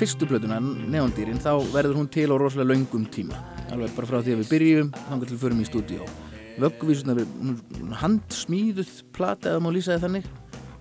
fyrstu plötuna, Neondýrin, þá verður hún til á rosalega löngum tíma. Alveg bara frá því að við byrjum, þangar til förum í stúdíó. Vögguvísunar er handsmíðuð plata, eða má lýsa þið þannig.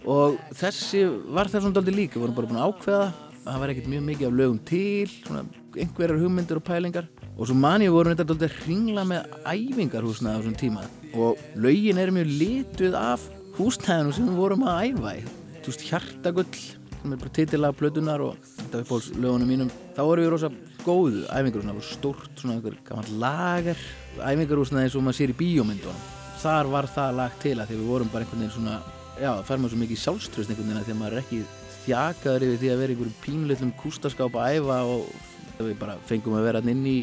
Og þessi var þessum daldi líka, við vorum bara búin að ákveða að það var ekkert mjög mikið af lögum til, svona einhverjar hugmyndir og pælingar. Og svo mani vorum þetta daldi að ringla með æfingar húsnaði á þessum tíma. Og lögin er mjög lituð af húsnæðinu sem við vorum að æfa í. Hjartagull sem er bara titilega plötunar og þetta upp á lögunum mínum þá voru við rosa góðu æfingar það voru stórt svona einhver gaman lagar æfingar svona eins og maður sér í bíómyndunum þar var það lag til að því við vorum bara einhvern veginn svona já, það fær maður svo mikið sjálfströst einhvern veginn að því að maður er ekki þjakaður yfir því að vera einhverjum pínleitlum kústaskáp að æfa og við bara fengum að vera inn í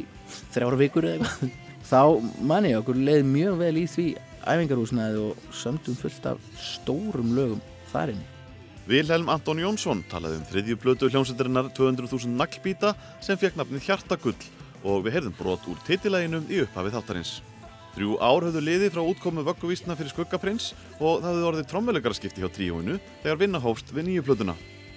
þrjára vikur eða eitthvað þá manni okkur leið mjög vel í því æfingarhúsnaði og sömdum fullt af stórum lögum þar inni Vilhelm Anton Jónsson talaði um þriðju blötu hljómsveitarinnar 200.000 naglbíta sem fekk nafnið Hjartagull og við heyrðum brot úr titilæginum í upphafi þáttarins. Þrjú ár höfðu liði frá útkomu vögguvísna fyrir Skuggaprins og það höfðu orðið trommuleikaraskipti hjá tríóinu þegar vinna hófst við nýju plötuna.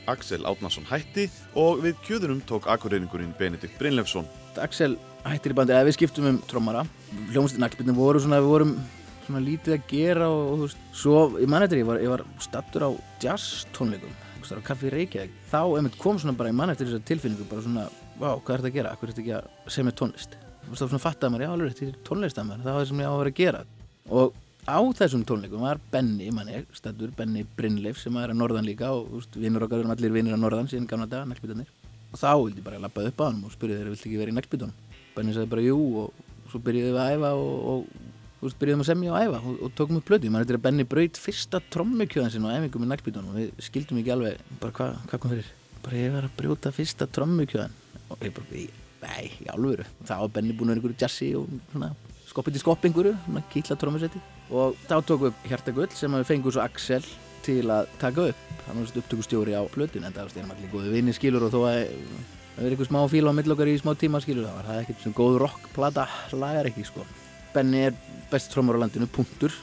Axel Átnarsson hætti og við kjöðunum tók akureyringurinn Benedikt Brynlefsson. Axel hættir í bandi eða við skiptum um trommara hljómsveitin naglbyrnum voru svona við vorum svona lítið að gera og, og þú veist, svo í mannættir ég var, ég var stattur á jazz tónleikum á kaffi Reykjavík, þá einmitt kom svona bara í mannættir þessar tilfinningu, bara svona vá, hvað er þetta að gera, hvað er þetta ekki að segja með tónlist? Þú veist, þá svona fattaði maður, já, alveg, þetta er tónlist að maður það var það sem ég á að vera að gera. Og á þessum tónleikum var Benny, manni, stattur Benny Brynleif sem er að norðan líka og þú veist, vinnur okkar allir vinnir að norðan síðan gamla daga, og þá vildi ég bara svo byrjuðum við að æfa og, og þú veist, byrjuðum að semja og æfa og, og tókum upp plötu, mann þetta er að Benny braut fyrsta trommukjöðan sinna á æfingum með naglbítunum og við skildum ekki alveg, bara hvað hva kom fyrir? Bara ég var að brjóta fyrsta trommukjöðan og ég bara, nei, í alvöru. Þá var Benny búin að vera einhverju jazzi og svona skoppið til skopp einhverju, svona kýtla trommusetti og þá tókum við Hjartagull sem við fengum svo Axel til að taka upp. Hann var upptökustjóri á plötun en það var og það eitthvað smá fíla á millokkar í smá tíma skilur það var það ekkert sem góð rockplata lagar ekki sko Benny er best trómar á landinu, punktur.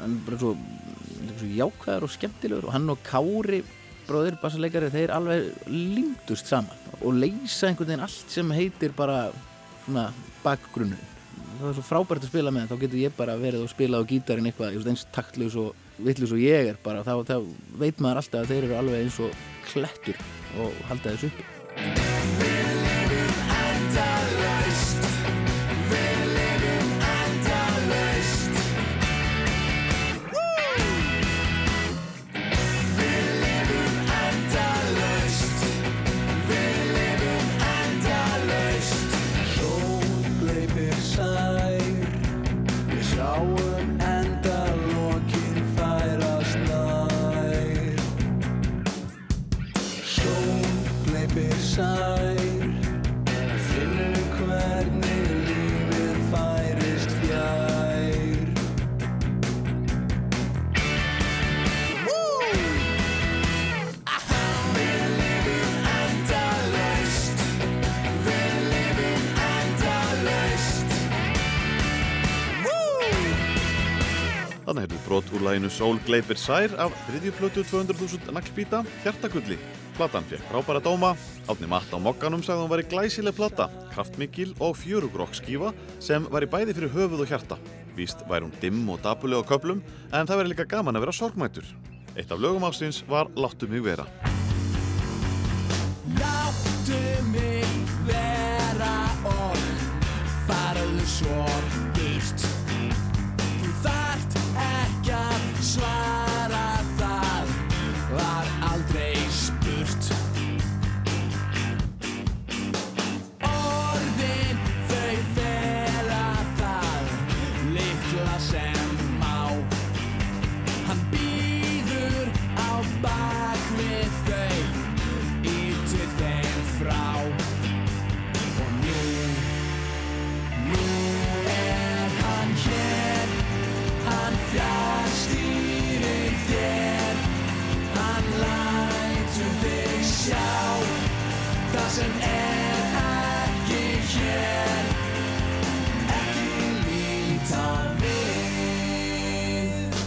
Hann er bara svo, svo jákvæður og skemmtilegur og hann og Kári bróðir, bassaleikari, þeir alveg lingdust saman og leysa einhvern veginn allt sem heitir bara svona bakgrunnu það er svo frábært að spila með þá getur ég bara verið og spila á gítarinn eitthvað eins taktlaus og vitlaus og ég er bara þá, þá veit maður alltaf að þeir eru alveg eins og klettur og halda þessu uppi undan heyrðu brot úr læginu Sól Gleipir Sær af þriðju plötu 200.000 naglbíta, Hjartagulli. Platan fekk frábæra dóma, átni matt á mokkanum sagði hún væri glæsileg plata, kraftmikil og fjörugrokk skífa sem væri bæði fyrir höfuð og hjarta. Víst væri hún dimm og dabuleg á köplum en það væri líka gaman að vera sorgmætur. Eitt af lögum ásins var Láttu mig vera. Láttu mig vera og farðu svo burt svara það. Var sem er ekki hér. Ekki líta við.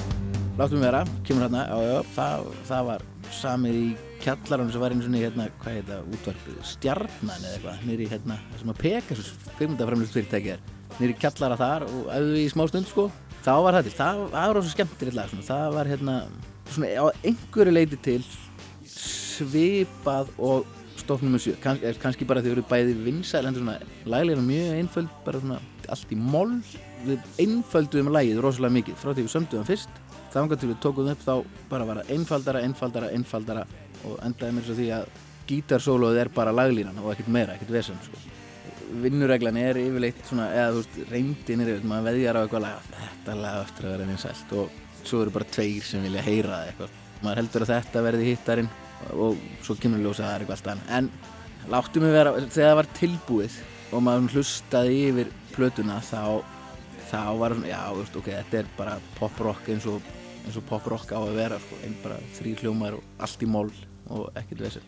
Láttum vera, kemur hérna, já, já, það, það var samið í kjallarann sem var einu svona í hérna, hvað heit það, útvarpið, stjarnan eða eitthvað, nýri hérna, sem að Pegasus fyrirmyndaframlust fyrirtæki er, nýri kjallara þar og auðvitað í smá stund, sko, þá var það til, það, var rosa skemmtilegt lag, svona, það var hérna, svona á einhverju leiti til svipað og stofnum Kann, kannski bara þau eru bæði vinsæl, en svona, laglega mjög einföld, bara svona allt í moll, við einfölduðum lagið rosalega mikið frá því við sömduðum fyrst. Þangar til við tókum upp þá bara var það einfaldara, einfaldara, einfaldara og endaði mér svo því að gítarsólóð er bara laglínan og ekkert meira, ekkert vesen sko. vinnureglan er yfirleitt svona, eða þú veist, reyndin er yfirleitt, maður veðjar á eitthvað lag þetta lag eftir að vera vinsælt og svo eru bara tveir sem vilja heyra eitthvað. Maður heldur að þetta verði hittarinn og svo kemur ljósa að það er eitthvað allt annað. En láttu mig vera, þegar það var tilbúið og maður hlustaði yfir plötuna þá þá var svona, já, veist, ok, þetta er bara pop-rock eins og, og pop-rock á að vera, sko, einn bara þrý hljómar og allt í mól og ekkert vesel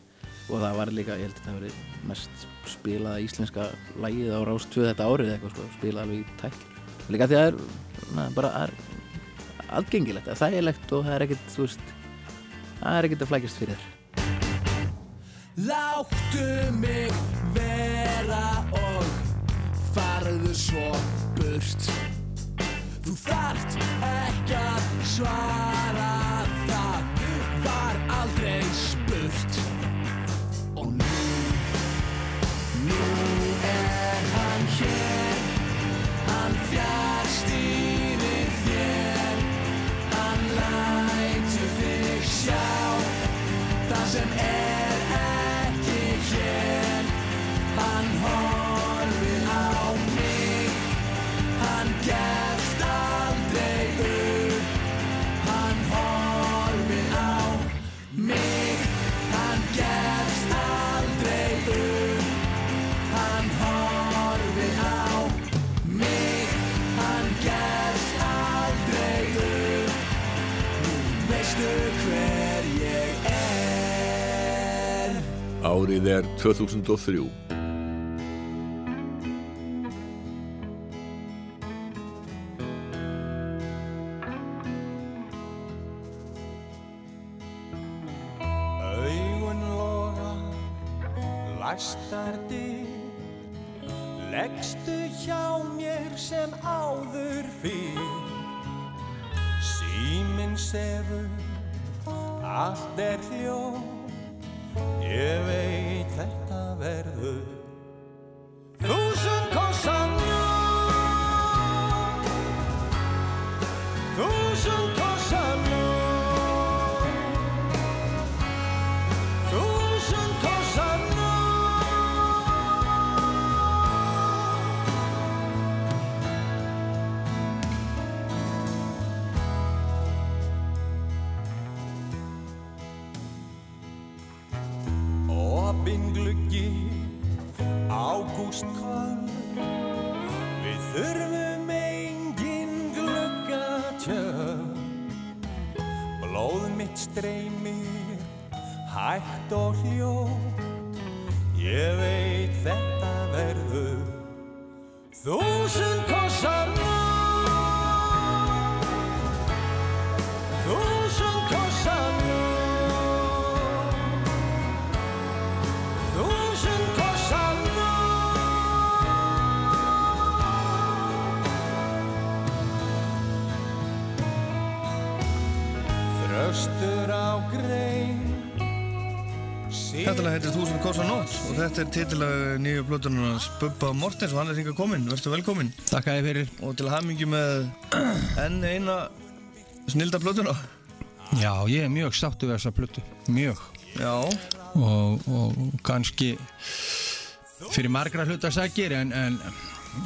og það var líka, ég held að það verið mest spilaða íslenska lægið á Rás 2 þetta árið eitthvað, sko, spilað alveg í tækl líka því að það er, bara það aðgengilegt, það er þægilegt og það er ekkert, þú veist það er ekkert að flækjast fyrir þér Láttu mig vera og farðu svo burt. Þú þarft ekki að svara það var aldrei spurt. Og nú, nú er hann hér Árið er 2003. Augun loga, læstar dyr Leggstu hjá mér sem áður fyrr Síminn sefur, allt er hljó Ég veit þetta verður Þúsund kossan Þúsund Ágúst kvöld Við þurfum engin gluggatjöld. Blóð mitt streymir Hægt og hljótt Þúsund Kossa Nótt og þetta er titilag nýju blötunarnas Bubba Mortens og hann er hingað kominn, verður velkominn Takk að þið fyrir. og til hamingi með enn eina snilda blötuna Já, ég er mjög sáttu við þessa plötu. Mjög. Já, Og, og kannski fyrir margra hlutasakir en, en,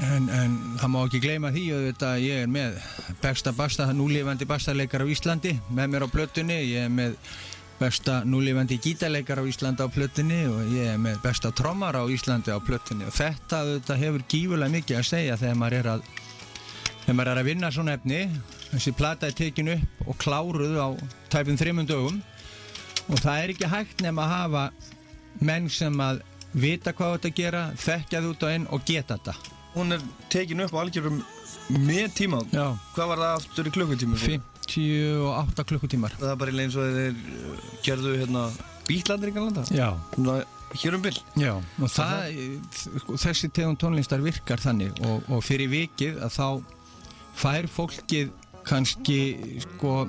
en, en það má ekki gleyma því auðvitað að ég er með besta basta, núlifandi bastaleikar á Íslandi með mér á plötunni. Ég er með besta núlifandi gítarleikar á Íslandi á plöttinni og ég er með besta trommar á Íslandi á plöttinni og þetta, þetta hefur gífulega mikið að segja þegar maður er að, maður er að vinna svona efni. Þessi plata er tekinu upp og kláruð á tæpum þrimund dögum. Og það er ekki hægt nefn að hafa menn sem að vita hvað þetta gera, þekkja það út á einn og geta þetta. Hún er tekinu upp á algjörum með tíma Já. hvað var það aftur í klukkutíma? 5 48 klukkutímar. Það er bara eins og þeir eh, gerðu hérna bítlandir í ganlanda Já. Hér um byll Já og það, það þessi tegum tónlistar virkar þannig og, og fyrir vikið að þá fær fólkið kannski sko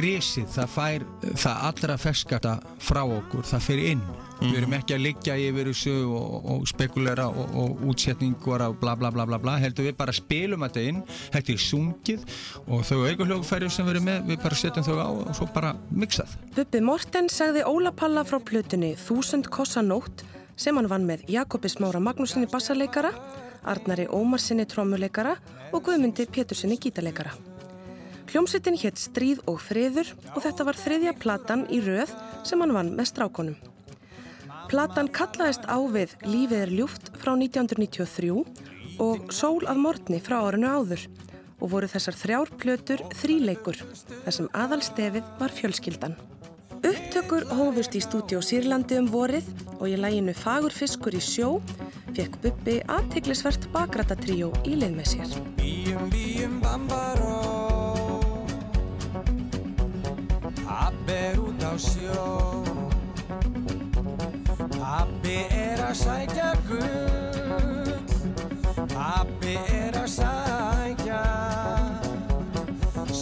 risið, það fær það allra ferskata frá okkur, það fyrir inn. Við erum ekki að liggja yfir þessu og, og spekulera og, og útsetningur og bla bla bla bla bla, heldur við bara spilum þetta inn, þetta er sungið og þau auðvitað sem við erum með við bara setjum þau á og svo bara mixað. Bubbi Morten sagði Óla Palla frá plötunni Þúsund kossa nótt sem hann vann með Jakobi Smára Magnúsinni bassarleikara, Arnari Ómarsinni trommuleikara og Guðmundi Pétursinni gítarleikara. Hljómsveitin hétt Stríð og friður og þetta var þriðja platan í röð sem hann vann með strákonum. Platan kallaðist á við Lífið er ljúft frá 1993 og Sól að morgni frá árinu áður og voru þessar þrjár plötur þríleikur þar sem aðalstefið var fjölskyldan. Upptökur hófust í stúdíu Sýrlandi um vorið og í læginu Fagur fiskur í sjó fekk Bubbi aðteglisvert bakrættatríó í lið með sér. Pappi er út á sjó. Pappi er að sækja gull. Pappi er að sækja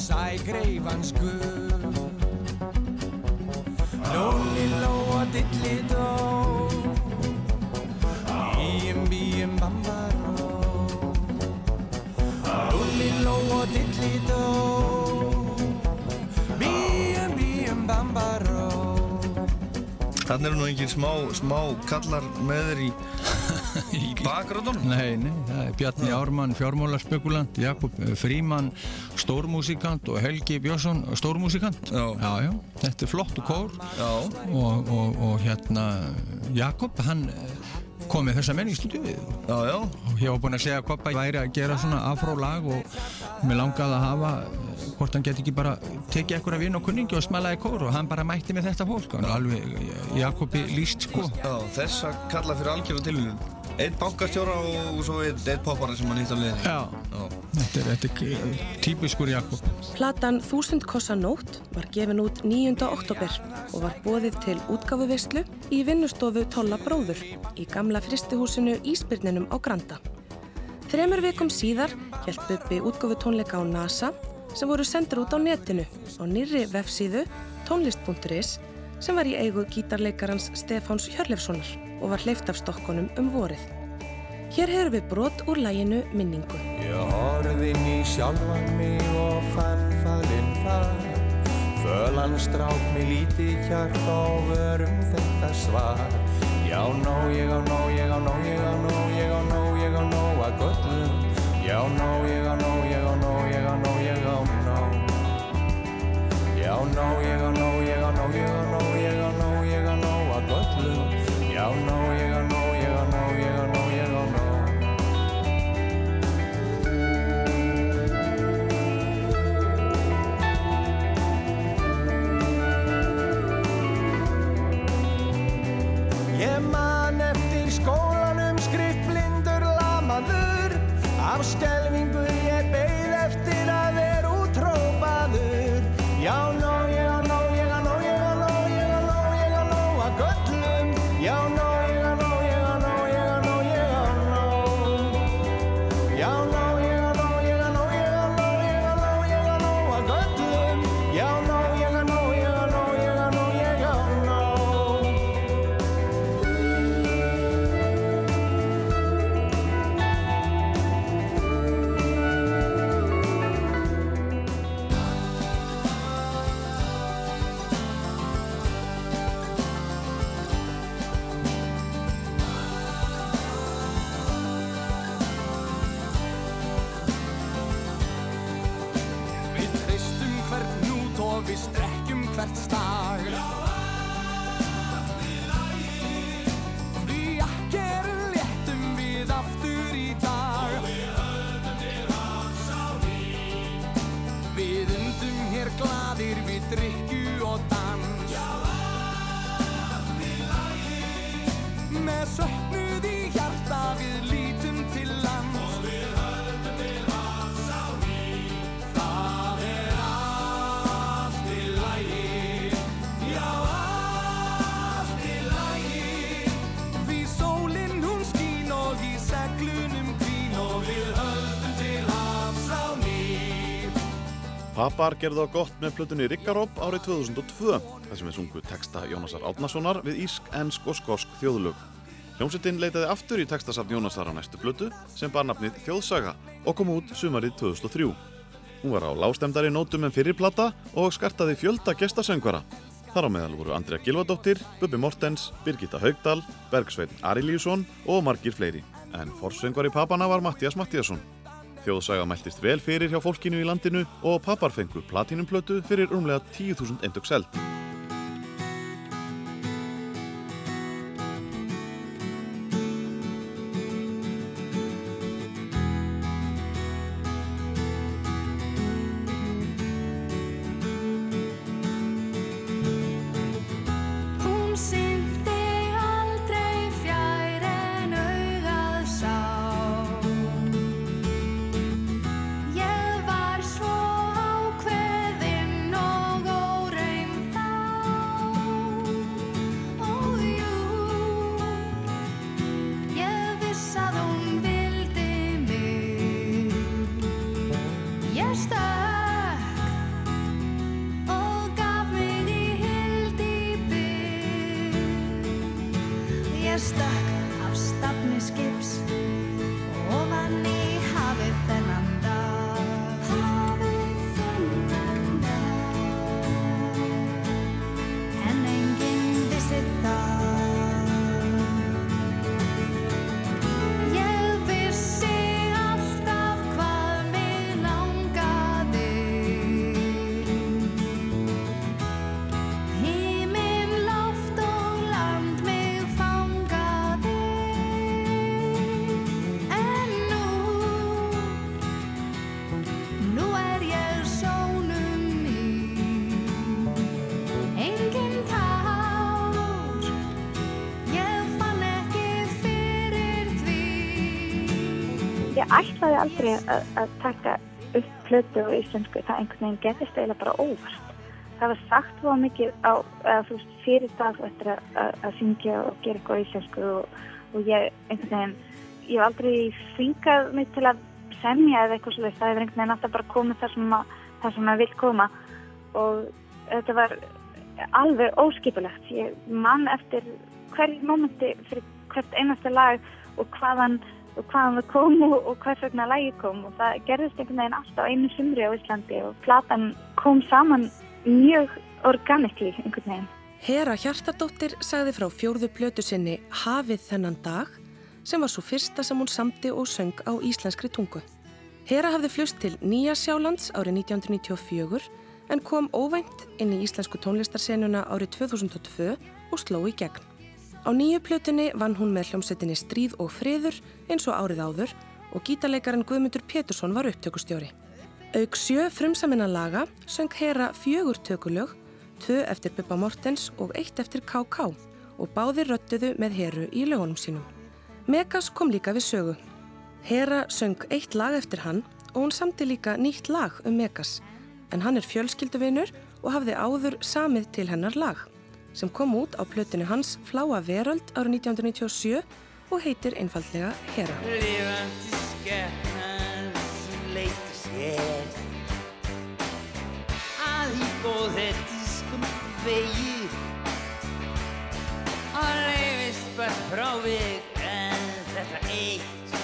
Sægreifans gull. Lóli ló og dilli dó Þannig eru nú engin smá, smá kallar með þér í, í bakgröndunum Nei, nei, það er Bjarni Ármann, fjármálaspekulant, Jakob eh, Fríman, stórmúsikant og Helgi Björnsson, stórmúsikant. Já. Já, já, þetta er flottu kór. Já, og, og, og hérna Jakob, hann eh, kom með þessa menn í stúdíuð já, já. Og ég var búinn að segja að Koppa væri að gera svona afrólag og mér langaði að hafa hvort hann geti ekki bara tekið af vinn og kunningi og smalaði kór og hann bara mætti með þetta fólk og alveg eh, Jakobi líst sko Já, þessa kalla fyrir algjörða tilvíðin Einn bankastjóra og svo einn, einn poppara sem hann hitt á liðin Já, Já. þetta er, þetta er típiskur Jakob Platan Þúsund kossa nótt var gefin út 9. oktober og var bóðið til útgáfuveislu í vinnustofu Tolla Bróður í gamla fristihúsinu Ísbyrninum á Granda. Þremur vikum síðar hjælt Bubbi útgáfu tónleika á NASA sem voru sendur út á netinu á nýri vefsíðu tónlist.is sem var í eigu gítarleikarans Stefáns Hjörlefssonar og var hleyft af stokkonum um vorið. Hér hefur við brot úr læginu Minningu. Ég horfði inn í sjálfan mig og fann farinn þar Fölan strák mig lítið hjart og vörum þetta svar Já, nó, ég á nó, ég á nó, ég á nó, ég á nó, ég á nó að göllum Já, nó, ég á nó, ég á nó, Já, nó, ég á nó, ég á nó, ég á nó, ég á nó, ég á nó að göllum. Já, nó, ég á nó, ég á nó, ég á nó, ég á nó Ég man eftir skólanum skriftblindur lamaður. Af skelvingu ég beið eftir að vera útrópaður Já, nó, er söknuð í hjarta við lítum til land og við höldum til hans á ný. Það er allt í lægi já allt í lægi við sólinn hún skín og í seglunum kvín og við höldum til hans á ný. Pappar gerði á gott með plötunni Rikkaróp árið 2002 sem við sungu texta Jónasar Átnasonar við Ísk, Ennsk og Skorsk þjóðlög. Hljómsveitin leitaði aftur í textasafn Jónasar á næstu plötu sem bar nafnið Þjóðsaga og kom út sumarið 2003. Hún var á lágstemdari nótum en fyrirplata og skartaði fjölda gestasöngvara. Þar á meðal voru Andrea Gilvadóttir, Bubi Mortens, Birgitta Haugdal, Bergsveitn Arilíusson og margir fleiri. En forsöngvar í papana var Mattias Mattiasson. Þjóðsaga mæltist vel fyrir hjá fólkinu í landinu og papar fengu platinumplötu fyrir rúmlega 10.000 endug seld. Plötu á íslensku, það einhvern veginn gerðist eiginlega bara óvart. Það var sagt svo mikið á, þú veist, fyrir dag eftir að, að, að syngja og gera eitthvað íslensku og, og ég einhvern veginn, ég hef aldrei þvingað mig til að semja eða eitthvað svo það hefur einhvern veginn alltaf bara komið þar sem að, þar sem að vil koma og þetta var alveg óskipulegt. Ég man eftir hverju mómenti fyrir hvert einasta lag og hvaðan og hvaðan það kom og, og hvers vegna lagi kom og það gerðist einhvern veginn alltaf einu sumri á Íslandi og platan kom saman mjög organikli einhvern veginn. Hera Hjartardóttir sagði frá fjórðu plötu sinni Hafið þennan dag sem var svo fyrsta sem hún samti og söng á íslenskri tungu. Hera hafði flust til Nýja Sjálands árið 1994 en kom óvænt inn í íslensku tónlistarsenuna árið 2002 og sló í gegn. Á nýju plötunni vann hún með hljómsettinni Stríð og friður eins og árið áður og gítarleikarin Guðmundur Pétursson var upptökustjóri. Auk sjö frumsaminna laga söng Hera fjögur tökulög, tvö eftir Bubba Mortens og eitt eftir K.K. og báðir röttuðu með Heru í lögunum sínum. Megas kom líka við sögu. Hera söng eitt lag eftir hann og hún samti líka nýtt lag um Megas en hann er fjölskylduvinur og hafði áður samið til hennar lag sem kom út á plötinu hans Fláa veröld árið 1997 og heitir einfallega Hera. Lifandi skepnan sem leitur sér að hypothetískum vegi og leifist bara frávik en þetta eitt.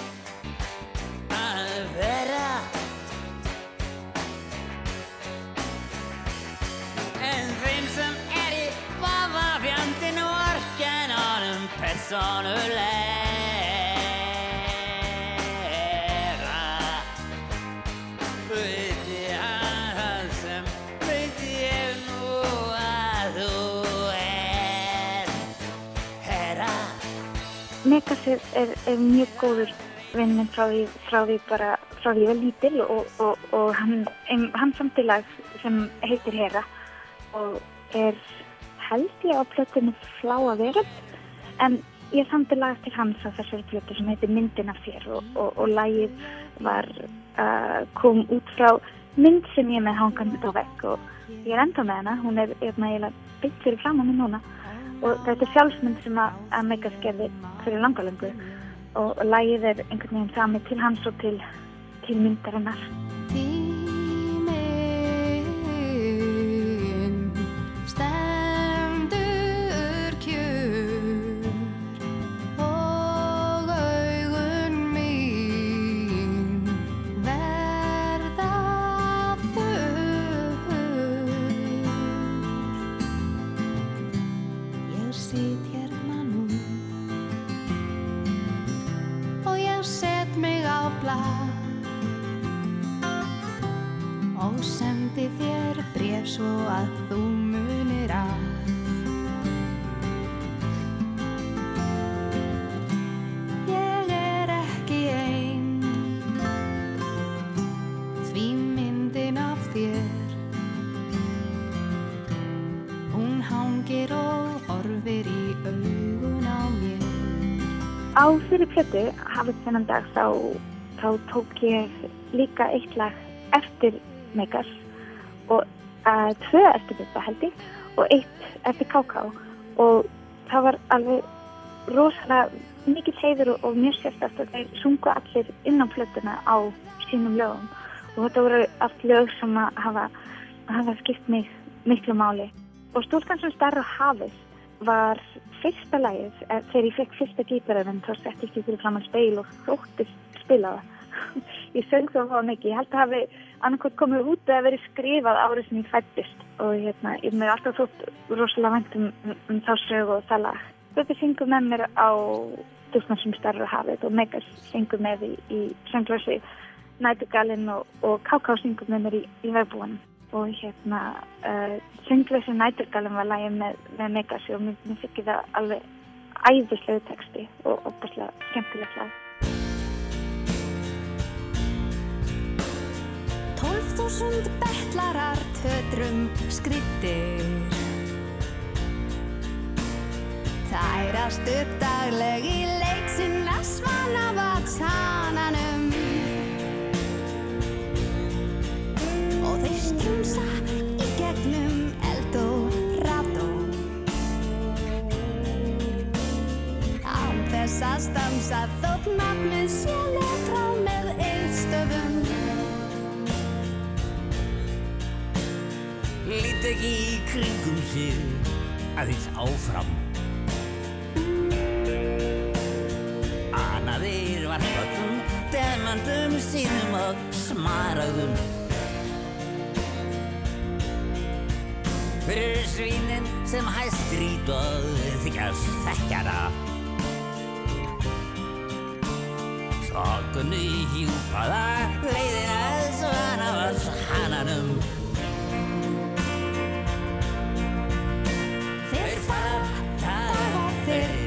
Að vera persónulega veit ég hann sem veit ég nú að þú er er, mjög góður vinn minn frá því, frá því bara frá því ég var lítil og, og, og hann, hann samtilag sem heitir Hera og er held ég á plötunni Fláa veröld en ég samtilag til hans á þessari plötu sem heitir Myndin af þér og, og, og lagið var uh, kom út frá mynd sem ég með hangandi á vekk og ég er enda með hana, hún er eiginlega byggt fyrir fram á mig núna. Og þetta er sjálfsmynd sem að, að Megas gerði fyrir langalöngu og, og lagið er einhvern veginn sami til hans og til, til myndarinnar. Blað. Og sendi þér bref svo að þú munir að Ég er ekki ein. Því myndin af þér. Hún hangir og horfir í augun á mér Á fyrir plötu, hafið þennan dag, þá, þá tók ég líka eitt lag eftir Megas og uh, tvö eftir þetta held ég og eitt eftir KK og það var alveg rosalega mikið heiður og, og mjög sérstætt að þeir sungu allir inn á plötuna á sínum lögum. Og þetta voru allt lög sem að hafa, hafa skipt mig miklu máli. Og stúlkan sem starra hafið var fyrsta lagið, eh, þegar ég fekk fyrsta gítaröfum þá settist ég fyrir fram að speil og þóttist spila það. ég söng það hóa mikið, ég held að hafi annarkot komið út eða verið skrifað árið sem ég fættist og hérna, ég með alltaf þótt rosalega vænt um, um, þá sög og það lag. Þetta syngur með mér á Dúsna sem starra hafið og Megas syngur með í, í sönglösi Nætugalinn og, og Káká syngur með mér í, í vefbúanum og hérna uh, Sönglösi Næturgalum var lægið með, með Megasi og mér, mér fikk það alveg æðislegu texti og opaslega skemmtilegt lag. 12.000 betlarar tötrum skrittir Tærast upp dagleg í leik sinna svana vatsananum Og þeir strunsa í gegnum eldorado Án þess að stansa þótt nafnið sé letra með einstöfum Lít ekki í kringum sig aðeins áfram. Anaðir var höllum demandum sínum og smaragðum Fyrir svínin sem hæst og þykjast þekkjana Þokunni hjúpaða leiðina svana var hananum. Þeir fara daga, þeir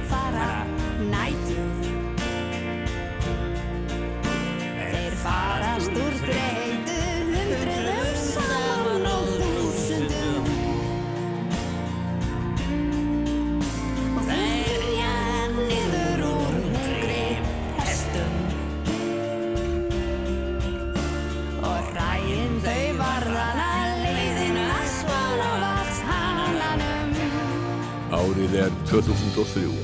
Árið er 2003.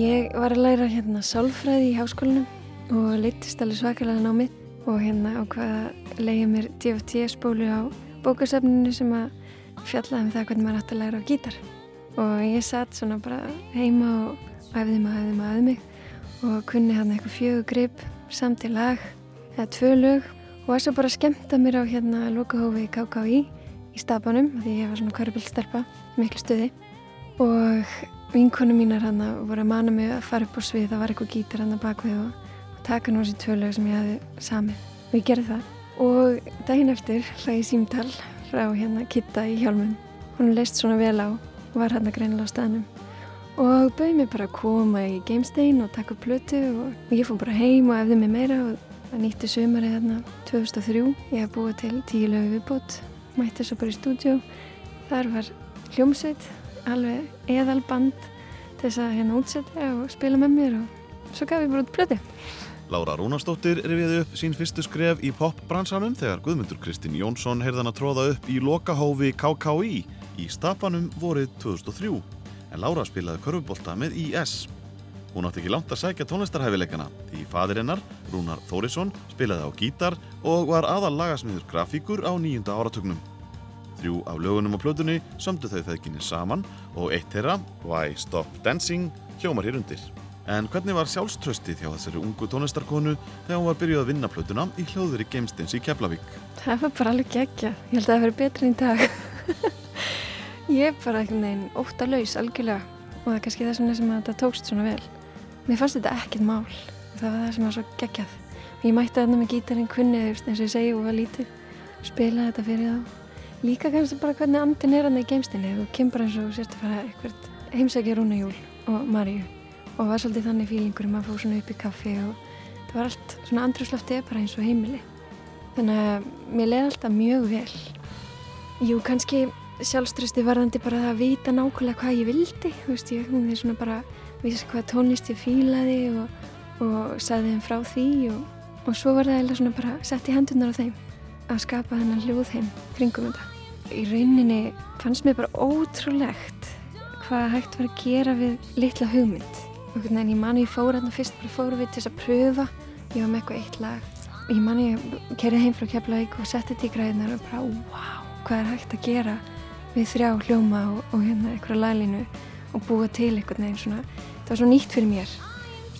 Ég var að læra hérna sálfræði í háskólanum og leittist alveg svakalega námið og hérna ákvaða að leiða mér DFT spólu á bókasafninu sem að fjallaði um það hvernig maður átti að læra á gítar. Og ég satt svona bara heima og æfði mig, æfði mig, æfði mig og kunni hann eitthvað fjögur grip samt í lag eða tvö lög og var svo bara að skemmta mér á hérna lokahófi KKÍ í stafanum því ég var svona körbildsterpa miklu stuði. Og vinkonu mínar hann voru að mana mig að fara upp á svið það var eitthvað gítar hann að bakvið og, og taka nú þessi tvö lög sem ég hefði samið. Og ég gerði það. Og daginn eftir hlæði símtal frá hérna Kitta í hjálmum. Hún leist svona vel á og var hann að greinilega á staðnum. Og bauði mig bara að koma í Gamestein og taka plötu og ég fór bara heim og efði mig meira og það nýtti sömari hérna 2003 ég hef búið til tíu lögu viðbót mætti svo bara í stúdjó þar var hljómsveit alveg eðalband til þess að hérna útsetja og spila með mér og svo gaf ég bara út plötu Lára Rúnarsdóttir rifiði upp sín fyrstu skref í popbransanum þegar Guðmundur Kristinn Jónsson heyrðan að tróða upp í lokahófi KKÍ í stapanum vorið 2003 en Lára spilaði körfubolta með IS. Hún átti ekki langt að sækja tónlistarhæfileikana því fadir hennar, Rúnar Þórisson, spilaði á gítar og var aðal lagasmiður grafíkur á nýjunda áratugnum. Þrjú af lögunum á plötunni sömdu þau þeginni saman og eitt þeirra, Why Stop Dancing, hljómar hér undir. En hvernig var sjálfströstið hjá þessari ungu tónlistarkonu þegar hún var byrjuð að vinna plötuna í hljóðveri Geimstins í Keflavík? Það var bara alveg geggja. Ég held að það verið betri í dag. ég er bara einhvern veginn óttalauðs algjörlega og það er kannski vegna sem þetta tókst svona vel. Mér fannst þetta ekkert mál. Það var það sem var svo geggjað. Ég mætti þarna með gítarinn kunnið eins og ég segi og var lítið. Spila þetta fyrir þá. Líka kannski bara hvernig andin er hann í Geimstinni. Þú kemur eins og sérst að fara eitthvað heimsækja Rúnajúl og Maríu. Og var svolítið þannig fílingur um að fá svona upp í kaffi og það var allt svona andrúslöftið er bara eins og heimili. Þannig að mér leiði alltaf mjög vel. Jú, kannski sjálfströsti varðandi bara að vita nákvæmlega hvað ég vildi þú veist, ég hún er svona bara vissi hvað tónlist ég fílaði og, og sagði þeim frá því og, og svo var það eða svona bara sett í hendunar á þeim að skapa þennan hljóð heim kringum þetta í rauninni fannst mér bara ótrúlegt hvað hægt var að gera við litla hugmynd. En ég mani ég fór hérna fyrst bara fóru við til þess að pröfa. Ég var með eitthvað eitt lag. Ég mani ég kerið heim frá Keflavík og setti þetta í græðinar og bara wow, hvað er hægt að gera við þrjá hljóma og, og hérna eitthvað laglínu og búa til eitthvað neginn svona. Það var svo nýtt fyrir mér.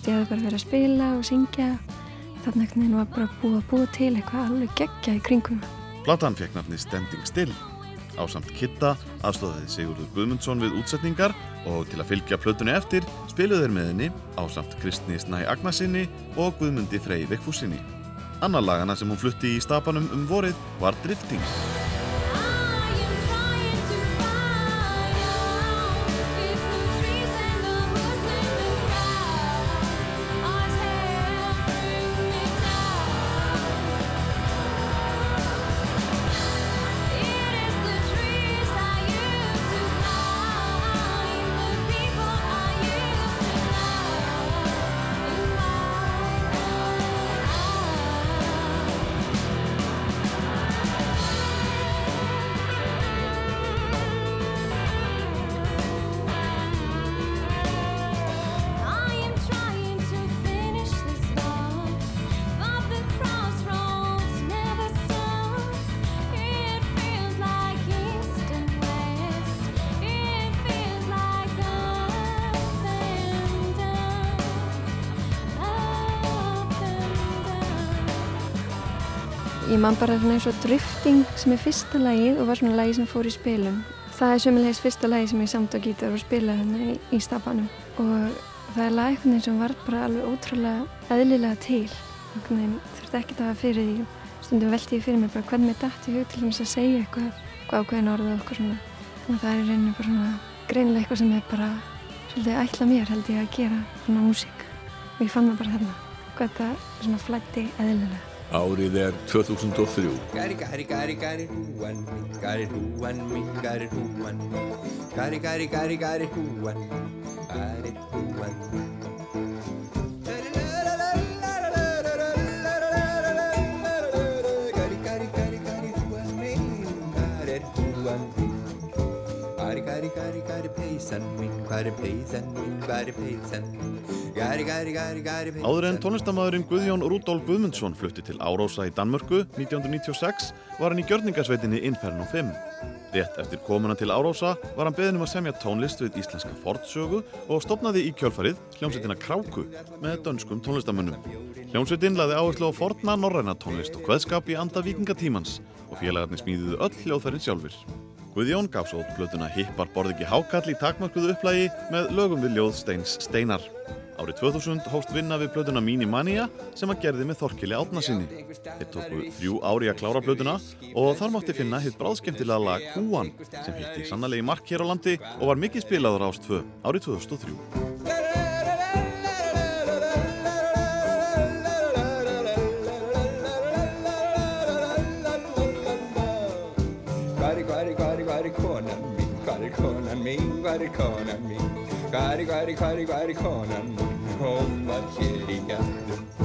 Ég hefði bara verið að spila og syngja. Þannig að það var bara búið að búa til eitthvað alveg geggja í kringum. Platan fekk nafni Standing Still Ásamt Kitta aðstóðaði Sigurður Guðmundsson við útsetningar og til að fylgja plötunni eftir spiluðu þeir með henni ásamt Kristni Snæ Agnarsinni og Guðmundi Frey Vekkfúsinni. Annar lagana sem hún flutti í stapanum um vorið var Drifting. Ég man bara svona eins og drifting sem er fyrsta lagið og var svona lagið sem fór í spilum. Það er sömulegis fyrsta lagið sem ég samt á gítar og spilaði þarna í, í stafanum. Og það er lag eitthvað sem var bara alveg ótrúlega eðlilega til. Þurfti ekki að hafa fyrir því. Stundum velti ég fyrir mig bara hvernig mér dætti hug til þess að segja eitthvað, hvað ákveðin orðið og eitthvað svona. Þannig að það er í rauninu bara svona greinilega eitthvað sem er bara svolítið ætla mér held ég að gera svona músík. Og ég fann það bara þarna, hvað það svona flætti eðlilega. Árið er 2003. Gari gari gari húan mín, gari gari peysan mín, peysan mín, gari peysan mín Gari gari gari peysan Áður en tónlistamæðurinn Guðjón Rúdolf Guðmundsson flutti til Árósa í Danmörku 1996 var hann í gjörningasveitinni Inferno 5. Rétt eftir komuna til Árósa var hann beðin um að semja tónlist við íslenska fortsögu og stopnaði í kjölfarið hljómsveitina Kráku með dönskum tónlistamönnum. Hljómsveitin laði áherslu á forna norræna tónlist og hveðskap í anda vikingatímans og félagarnir smíðuðu öll hljóðfærin sjálfur. Guðjón gaf svo út blötuna Hippar borð ekki hákall í takmörkuðu upplægi með lögum við ljóð Steins Steinar. Árið 2000 hóst vinna við blöðuna Minimania sem hann gerði með Þorkili Átnasinni. Þeir tóku þrjú ári að klára blöðuna og þar mátti finna hitt bráðskemmtilega lag Húan sem hitti sannalegi mark hér á landi og var mikið spilaður ást 2 árið 2003. Hvar er, hvar er, hvar er, hvar er konan mín? Hvar er konan mín? Hvar er konan mín? Hvar er konan mín? Hún var hér í gættum.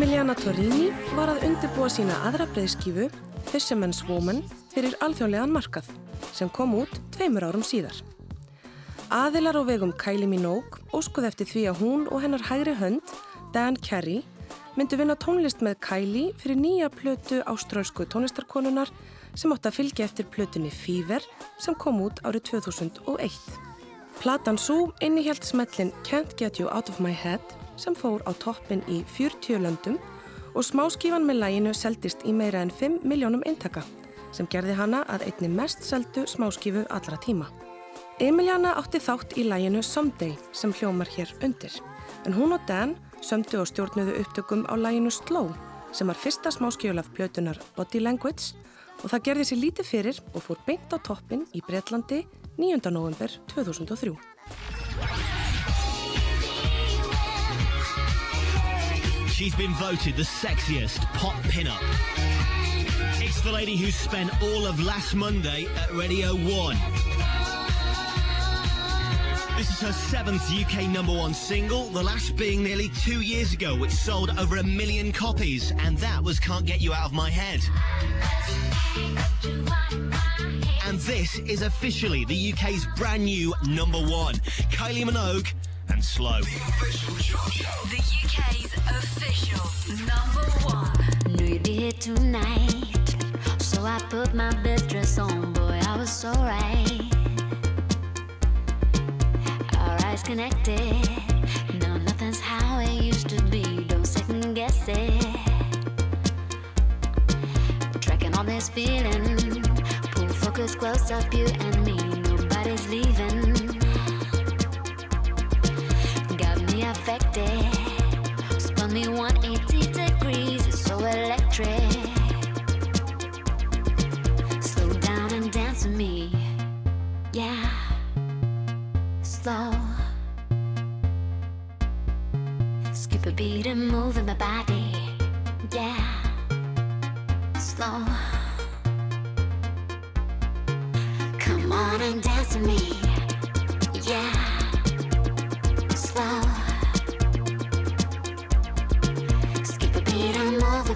Emiliana Torrini var að undirbúa sína aðra breyðskífu Fisherman's Woman fyrir alþjóðlegan markað sem kom út tveimur árum síðar. Aðilar á vegum Kylie Minogue óskuð eftir því að hún og hennar hægri hönd, Dan Carey, myndu vinna tónlist með Kylie fyrir nýja plötu ástrálsku tónlistarkonunar sem átti að fylgja eftir plötunni Fever sem kom út árið 2001. Platan Sú innihjalt smellin Can't Get You Out of My Head sem fór á toppin í 40 löndum og smáskífan með læginu seldist í meira en 5 miljónum eintaka sem gerði hana að einni mest seldu smáskífu allra tíma. Emiliana átti þátt í læginu Someday sem hljómar hér undir en hún og Dan sömdu og stjórnuðu upptökum á læginu Slow sem var fyrsta smáskífulaf plötunar Body Language og það gerði sér lítið fyrir og fór beint á toppin í Breitlandi 9. november 2003. She's been voted the sexiest pop pinup. It's the lady who spent all of last Monday at Radio 1. This is her seventh UK number one single, the last being nearly two years ago, which sold over a million copies, and that was Can't Get You Out of My Head. And this is officially the UK's brand new number one, Kylie Minogue and Slow. The UK's official number one. Knew you'd be here tonight, so I put my best dress on. Boy, I was so right. Our eyes connected. No, nothing's how it used to be. Don't second guess it. Tracking all this feeling. Pull focus close up, you and me. Nobody's leaving. Got me affected. Spun me 180 degrees. It's so electric. Slow down and dance with me. Yeah. Slow. Skip a beat and move in my body. Yeah. Slow. Come on and dance with me. Yeah.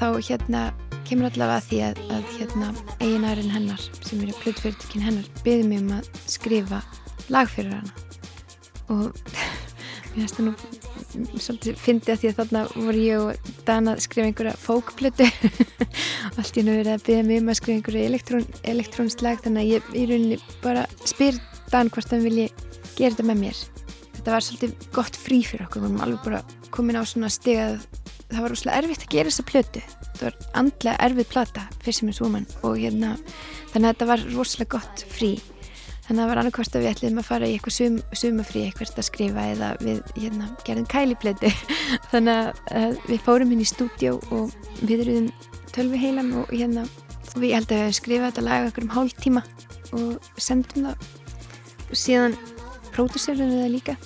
þá hérna kemur allavega að því að, að hérna eiginarinn hennar sem eru plötfyrirtekin hennar byði mig um að skrifa lag fyrir hana. Og mér finnst það nú svolítið fyndi að því að þarna voru ég og Dan að skrifa einhverja fókplötu. Allt í nú verið að byggja mig um að skrifa einhverju elektrón, elektrónist lag þannig að ég í rauninni bara spyr Dan hvort hann vilji gera þetta með mér. Þetta var svolítið gott frí fyrir okkur við varum alveg bara komin á svona stig að það var rosalega erfitt að gera þessa plötu það var andlega erfið plata Fisherman's Woman og hérna þannig að þetta var rosalega gott frí Þannig að það var annarkvort að við ætlum að fara í eitthvað sum, sumafrí eitthvað að skrifa eða við hérna, gerðum kælipleiti. Þannig að við fórum inn í stúdjó og við erum tölvi heilan og hérna, við held að við skrifa þetta lag okkur um hálf tíma og sendum það og síðan pródúserum við það líka.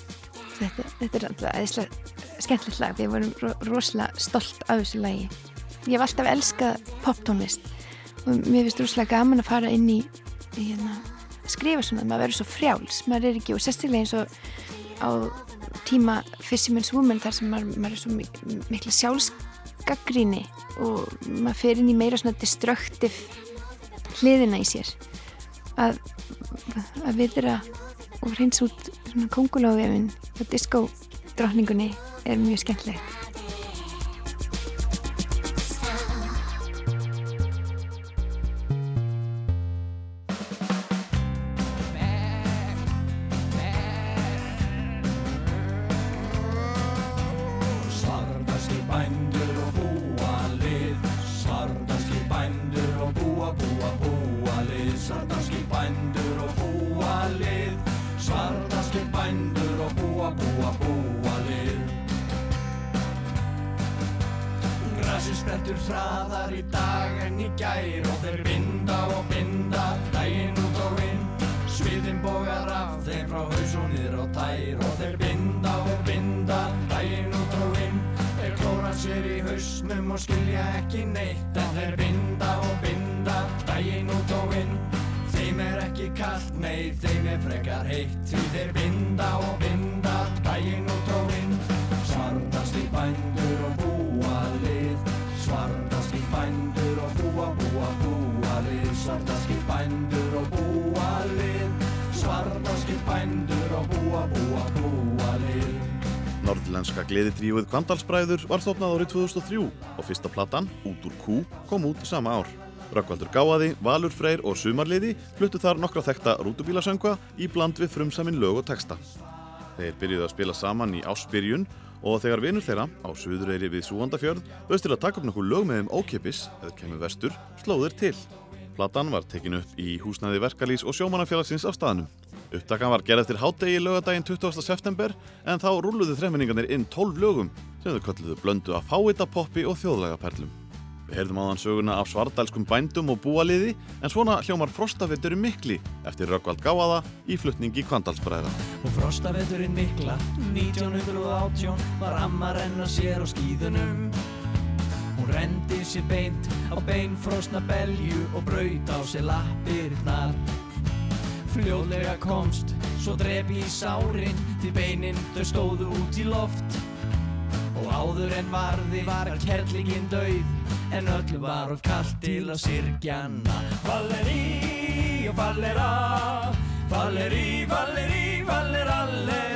Þetta, þetta er alltaf eðislega skemmtilegt lag, við vorum ro rosalega stolt af þessu lagi. Ég hef alltaf elskað poptónlist og mér finnst rosalega gaman að fara inn í, í hérna, skrifa svona, maður verður svo frjáls. Maður er ekki, og sérstaklega eins og á tíma Fisherman's Woman þar sem maður, maður er svo mik mikla sjálfsgaggríni og maður fer inn í meira svona destruktiv hliðina í sér. Að, að viðra og hreins út svona kongulófefin og disco drotningunni er mjög skemmtilegt hraðar í dag en í gær Og þeir binda og binda daginn út og inn Sviðin bógar af þeim frá haus og niður á tær Og þeir binda og binda daginn út og inn Þeir klóra sér í hausnum og skilja ekki neitt En þeir binda og binda daginn út og inn Þeim er ekki kallt, nei, þeim er frekar heitt Því þeir binda og binda daginn út og inn Svartast í bændur í bændur og búa lið Svartast í bændur og búa, búa, búa lið Norðlenska gleðitríuð Kvandalsbræður var þófnað árið 2003 og fyrsta platan, Út úr kú, kom út sama ár. Rökkvaldur Gáaði, Valur Freyr og Sumarliði fluttu þar nokkra þekta rútubílasöngva í bland við frumsamin lög og texta. Þeir byrjuðu að spila saman í ásbyrjun og þegar vinur þeirra á Suðureyri við Súandafjörð bauðst til að taka upp nokkuð lög með þeim ókipis eða kemur vestur, slóðir til. Platan var tekin upp í húsnæði verkalýs og sjómannafélagsins af staðnum. Upptakan var gerð eftir hádegi lögadaginn 20. september en þá rúluðu þremminningarnir inn 12 lögum sem þau kölluðu blöndu af fáita poppi og þjóðlega perlum. Við heyrðum áðan söguna af svardælskum bændum og búaliði en svona hljómar frostavettur mikli eftir Rökkvald Gáaða í flutningi Kvandalsbræða. Og frostaveturinn mikla 1918 var amma renna sér á skíðunum Hún rendi sér beint á beinfrosna belju og braut á sér lappirnar. Fljóðlega komst, svo drefi í sárin því beinin þau stóðu út í loft. Og áður en varði var kerlingin dauð en öllu var of kallt til að sirkjana Valeri og Valera Valeri, Valeri, Valerallera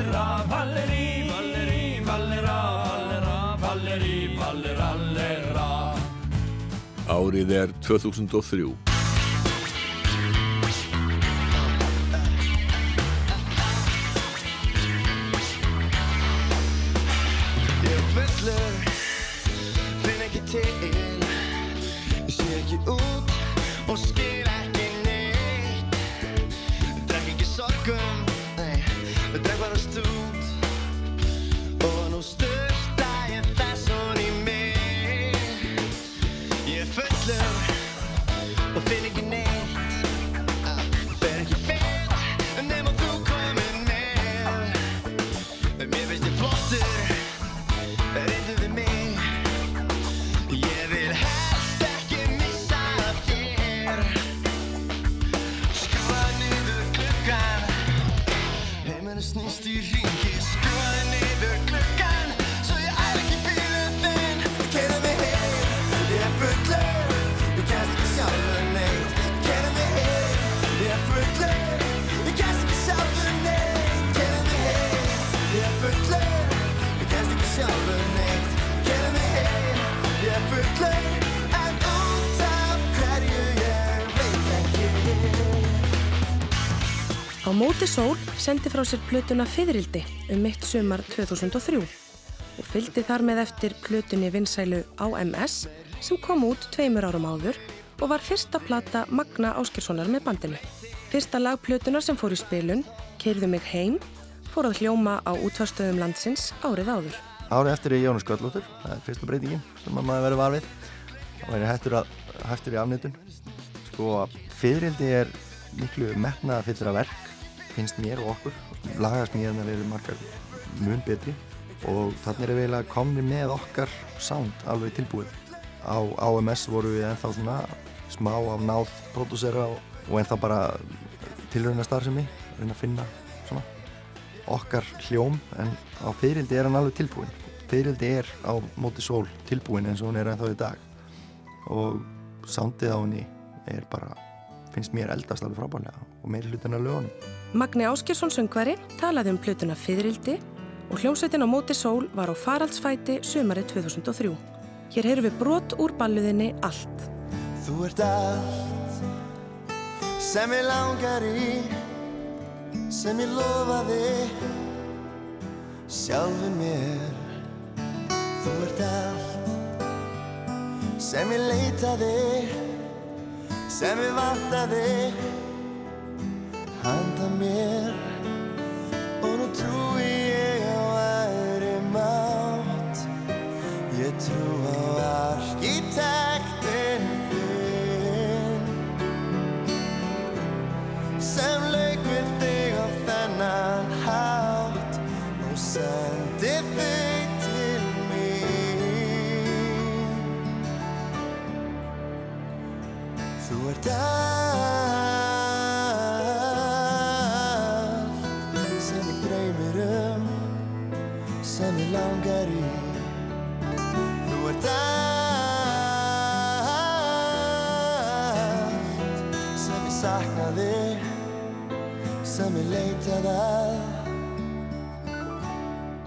Árið er 2003. Ég fullur, finn ekki til sé ekki út og skil Á móti sól sendi frá sér plötuna Fiðrildi um mitt sumar 2003 og fylgdi þar með eftir plötunni vinsælu AMS sem kom út tveimur árum áður og var fyrsta plata Magna Áskilssonar með bandinu. Fyrsta lag plötunar sem fór í spilun, Keirðu mig heim, fór að hljóma á útvarstöðum landsins árið áður. Árið eftir er Jónas Sköllóttur, það er fyrsta breytingin sem að maður verið var við og er hættur, að, hættur í afnitun. Sko, fyririldi er miklu metnaða fyllra verk, finnst mér og okkur. Lagasmíðanar eru margar mun betri og þannig er við eiginlega komni með okkar sound alveg tilbúið. Á AMS voru við ennþá svona smá af náð pródúsera og, ennþá bara tilröðina starfsemi, reyna að finna svona okkar hljóm en á fyririldi er hann alveg tilbúin fyririldi er á móti sól tilbúin eins og hún er ennþá í dag og soundið á henni er bara, finnst mér eldast alveg frábærlega og meiri hlutin að lögunum Magni Áskjörsson söngvari talaði um plötuna Fyririldi og hljómsveitin á móti sól var á faraldsfæti sumari 2003. Hér heyrum við brot úr balluðinni Allt. Þú ert allt sem ég langar í sem ég lofaði sjálfu mér Þú ert allt sem ég leitaði sem ég vantaði handa mér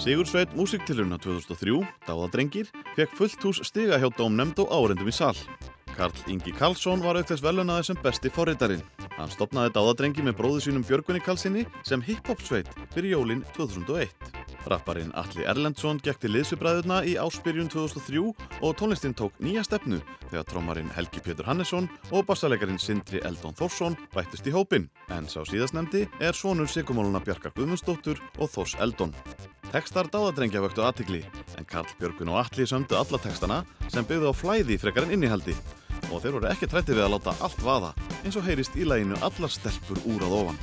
Sigursveit músiktilurna 2003, Dáðadrengir, fekk fullt hús stiga hjá dómnemnd og árendum í sal. Karl Ingi Karlsson var auk þess velunaði sem besti forritarinn. Hann stopnaði Dáðadrengi með bróðu sínum Björgunni Karlssoni sem hip-hop-sveit fyrir jólin 2001. Rapparinn Alli Erlendsson gekk til liðsubræðuna í áspyrjun 2003 og tónlistinn tók nýja stefnu þegar trómarinn Helgi Pétur Hannesson og bassalegarinn Sindri Eldon Þórsson bættist í hópin. En sá síðastnemdi er sonur Sigumóluna Bjarkar Guðmundsdóttur og Þórs Eldon. Tekstar dáðadrengja vöktu aðtikli, en Karl Björgun og Atli sömdu alla tekstana sem byggðu á flæði frekar en innihaldi. Og þeir voru ekki trætti við að láta allt vaða, eins og heyrist í læginu allar stelpur úr að ofan.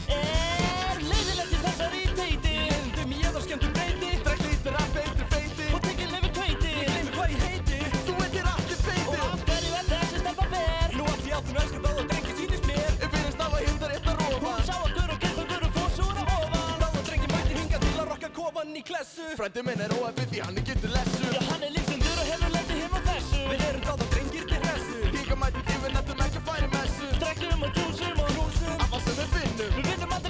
Klessu Frændi minn er óæfið því hann er getur lessu. Já hann er lífsendur og hefur lendið heim á þessu. Við erum og drengir til hessu Híka mæti tífin eftir ekki færi messu. Drekkum og djúsum og hrúsum Af það sem við finnum. Við vinnum aldrei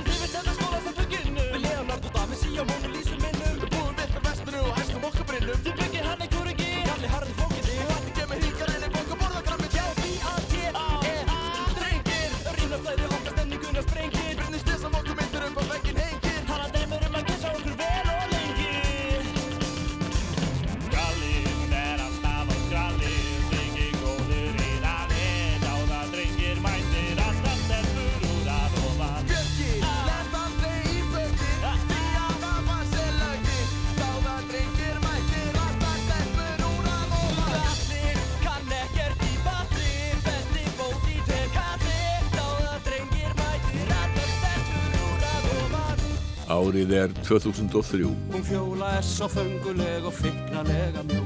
Árið er 2003. Hún fjóla er svo fenguleg og fyrknalega mjó.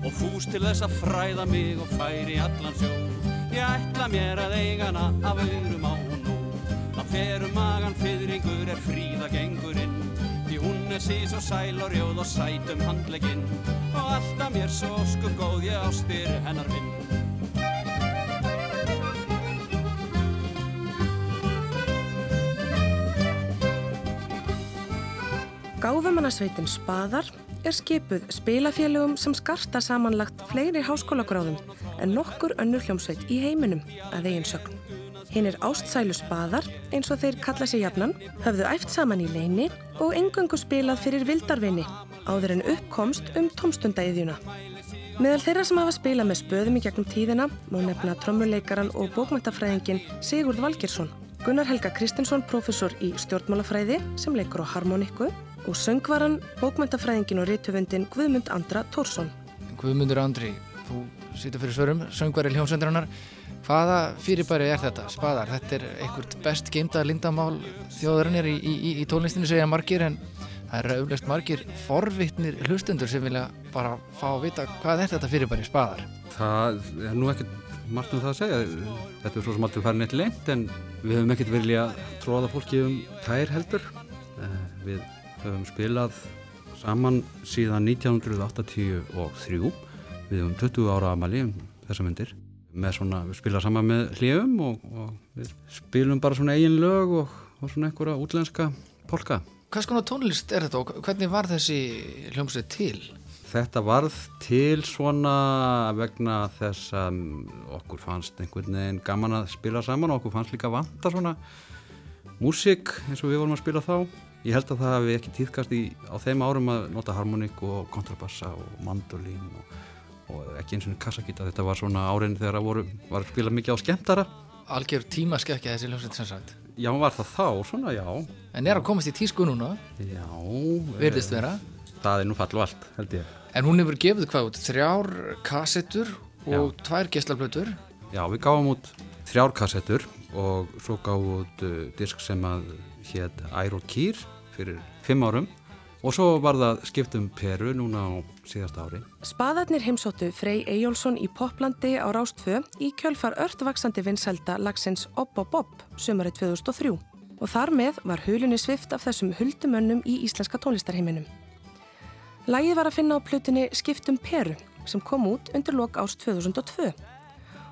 Og fús til þess að fræða mig og færi allan sjó. Ég ætla mér að eigana af aurum á hún nú. Það fer um magan fyrringur er fríða gengurinn Því hún er sís og sæl og rjóð og sætum handleginn Og alltaf mér svo sko góð ég ástir hennar vinn Gáfumannasveitin Spaðar er skipuð spilafélögum sem skarta samanlagt fleiri háskólagráðum en nokkur önnur hljómsveit í heiminum að eigin sögn. Hinn er ástsælu Spaðar eins og þeir kalla sig jafnan, höfðu æft saman í leini og engöngu spilað fyrir vildarvinni áður en uppkomst um tómstundaiðjuna. Meðal þeirra sem hafa spilað með spöðum í gegnum tíðina má nefna trommuleikaran og bókmæntafræðingin Sigurd Valgersson. Gunnar Helga Kristinsson, professor í stjórnmálafræði sem leikur á harmonikku og söngvaran, bókmyndafræðingin og rítvöndin Guðmund Andra Tórsson. Guðmundur Andri, þú situr fyrir svörum, söngvari hljómsöndarinnar. Hvaða fyrirbæri er þetta? Spaðar, þetta er einhvert best geimta lindamál þjóðarinnir í, í, í, í tónlistinni segja margir en það eru auðvist margir forvittnir hlustendur sem vilja bara fá að vita hvað er þetta fyrirbæri spaðar? Það er nú ekkert margt um það að segja. Þetta er svo sem aldrei farin eitt lengt en við höfum ekkert verið að tróða fólki um tær heldur. Eh, Við höfum spilað saman síðan 1983. Við höfum 20 ára amali um þessa myndir. Með svona, við spilað saman með hljöfum og, og við spilum bara svona eigin lög og, og svona einhverja útlenska polka. Hvað skona tónlist er þetta og hvernig var þessi hljómsveit til? Þetta varð til svona vegna þess að okkur fannst einhvern veginn gaman að spila saman og okkur fannst líka vanta svona músík eins og við vorum að spila þá. Ég held að það hefði ekki týðkast í, á þeim árum að nota harmoník og kontrabassa og mandolín og, og ekki eins og kassakýta. Þetta var svona árin þegar að voru, var að spila mikið á skemmtara. Algjör tímaskekkja þessi hljómsveit sem sagt. Já, var það þá, svona já. En er að komast í tísku núna? Já. Virðist vera. Það er nú fall og allt, held ég. En hún hefur gefið hvað út? Þrjár kassettur og Já. tvær geislaplötur. Já, við gáum út þrjár kassettur og svo gáum út uh, disk sem að hétt Ær og Kýr fyrir fimm árum og svo var það skipt um Peru núna á síðasta ári. Spaðarnir heimsóttu Frey Eyjólfsson í Poplandi á Rástfö í kjölfar örtvaksandi vinsælda lagsins Opp Opp Opp sömari 2003 og þar með var hulunni svift af þessum huldumönnum í íslenska tónlistarheiminum. Lægið var að finna á plutinni Skiptum Peru sem kom út undir lok árs 2002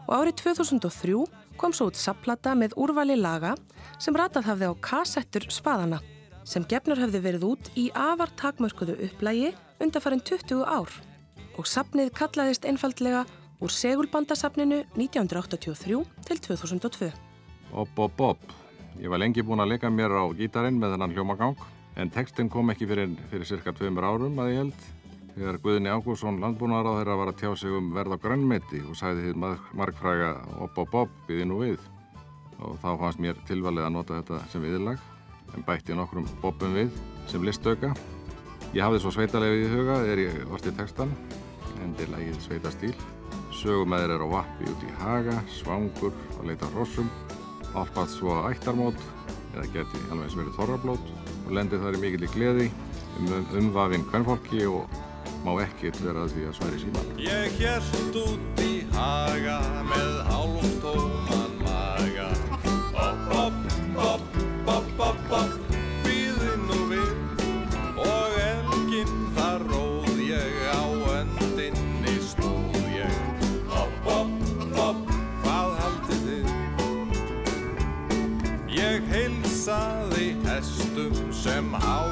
og árið 2003 kom svo út sapplata með úrvali laga sem ratað hafði á kassettur spaðana sem gefnur hafði verið út í afar takmörkuðu upplægi undanfarinn 20 ár og sapnið kallaðist einfaldlega úr segulbandasapninu 1983 til 2002. Opp, opp, opp. Ég var lengi búinn að leika mér á gítarinn með þennan hljómagang en textin kom ekki fyrir, fyrir cirka tveimur árum að ég held þegar Guðni Ágússon landbúnaðar á þeirra var að tjá sig um verð á grannmeti og sagði þið marg, margfræga opp, opp, opp, byði nú við og þá fannst mér tilvalið að nota þetta sem viðlag en bætti nokkrum bobbum við sem listauka. Ég hafði svo sveitalegi í huga þegar ég orsti textan en til lagið sveitastíl. Sögumæður er á vappi út í haga, svangur og leita hrossum, álpað svo að ættarmót eða geti alveg eins verið þorrablót og lendi þar í mikill í gleði um umvafinn kvennfólki og má ekkert vera því að sværi síman. Ég hérst út í haga með hálftóman maga Opp, opp, opp, opp, opp, opp, býði nú við Og elginn þar róð ég á öndinni stóð ég Opp, opp, opp, hvað haldið þið? Ég heilsaði hestum sem hátiglum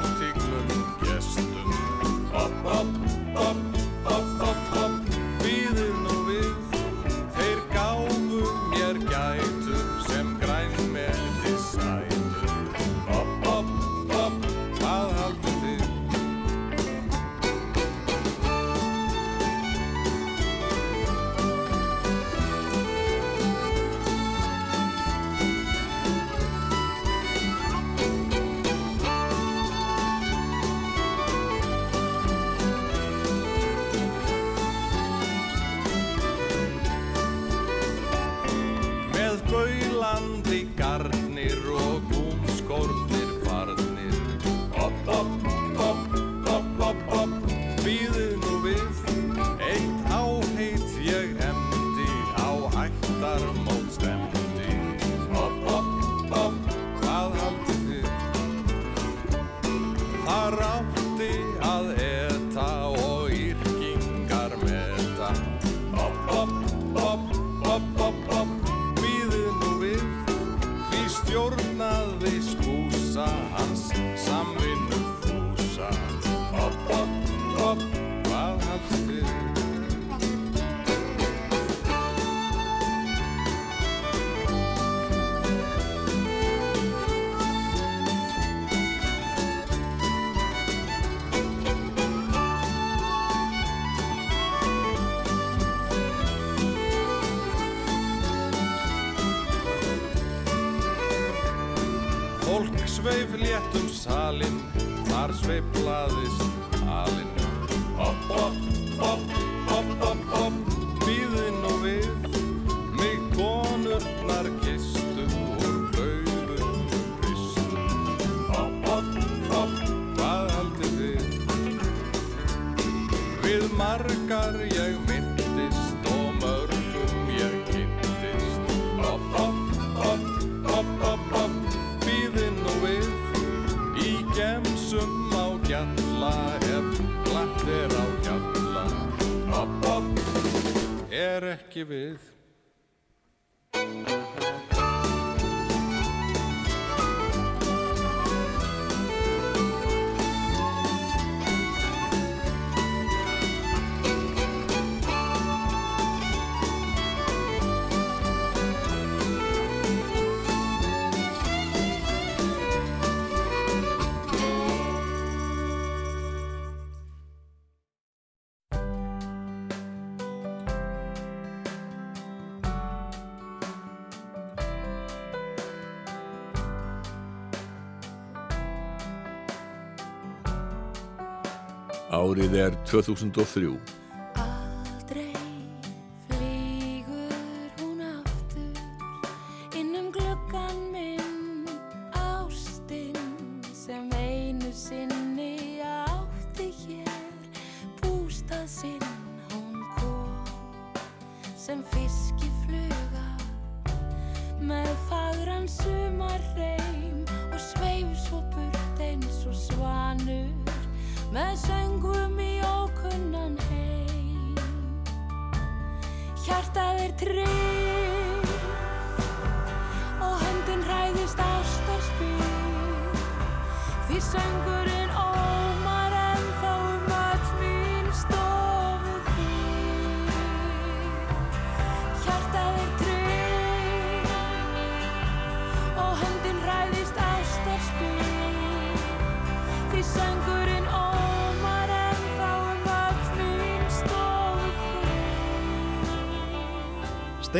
Árið er 2003.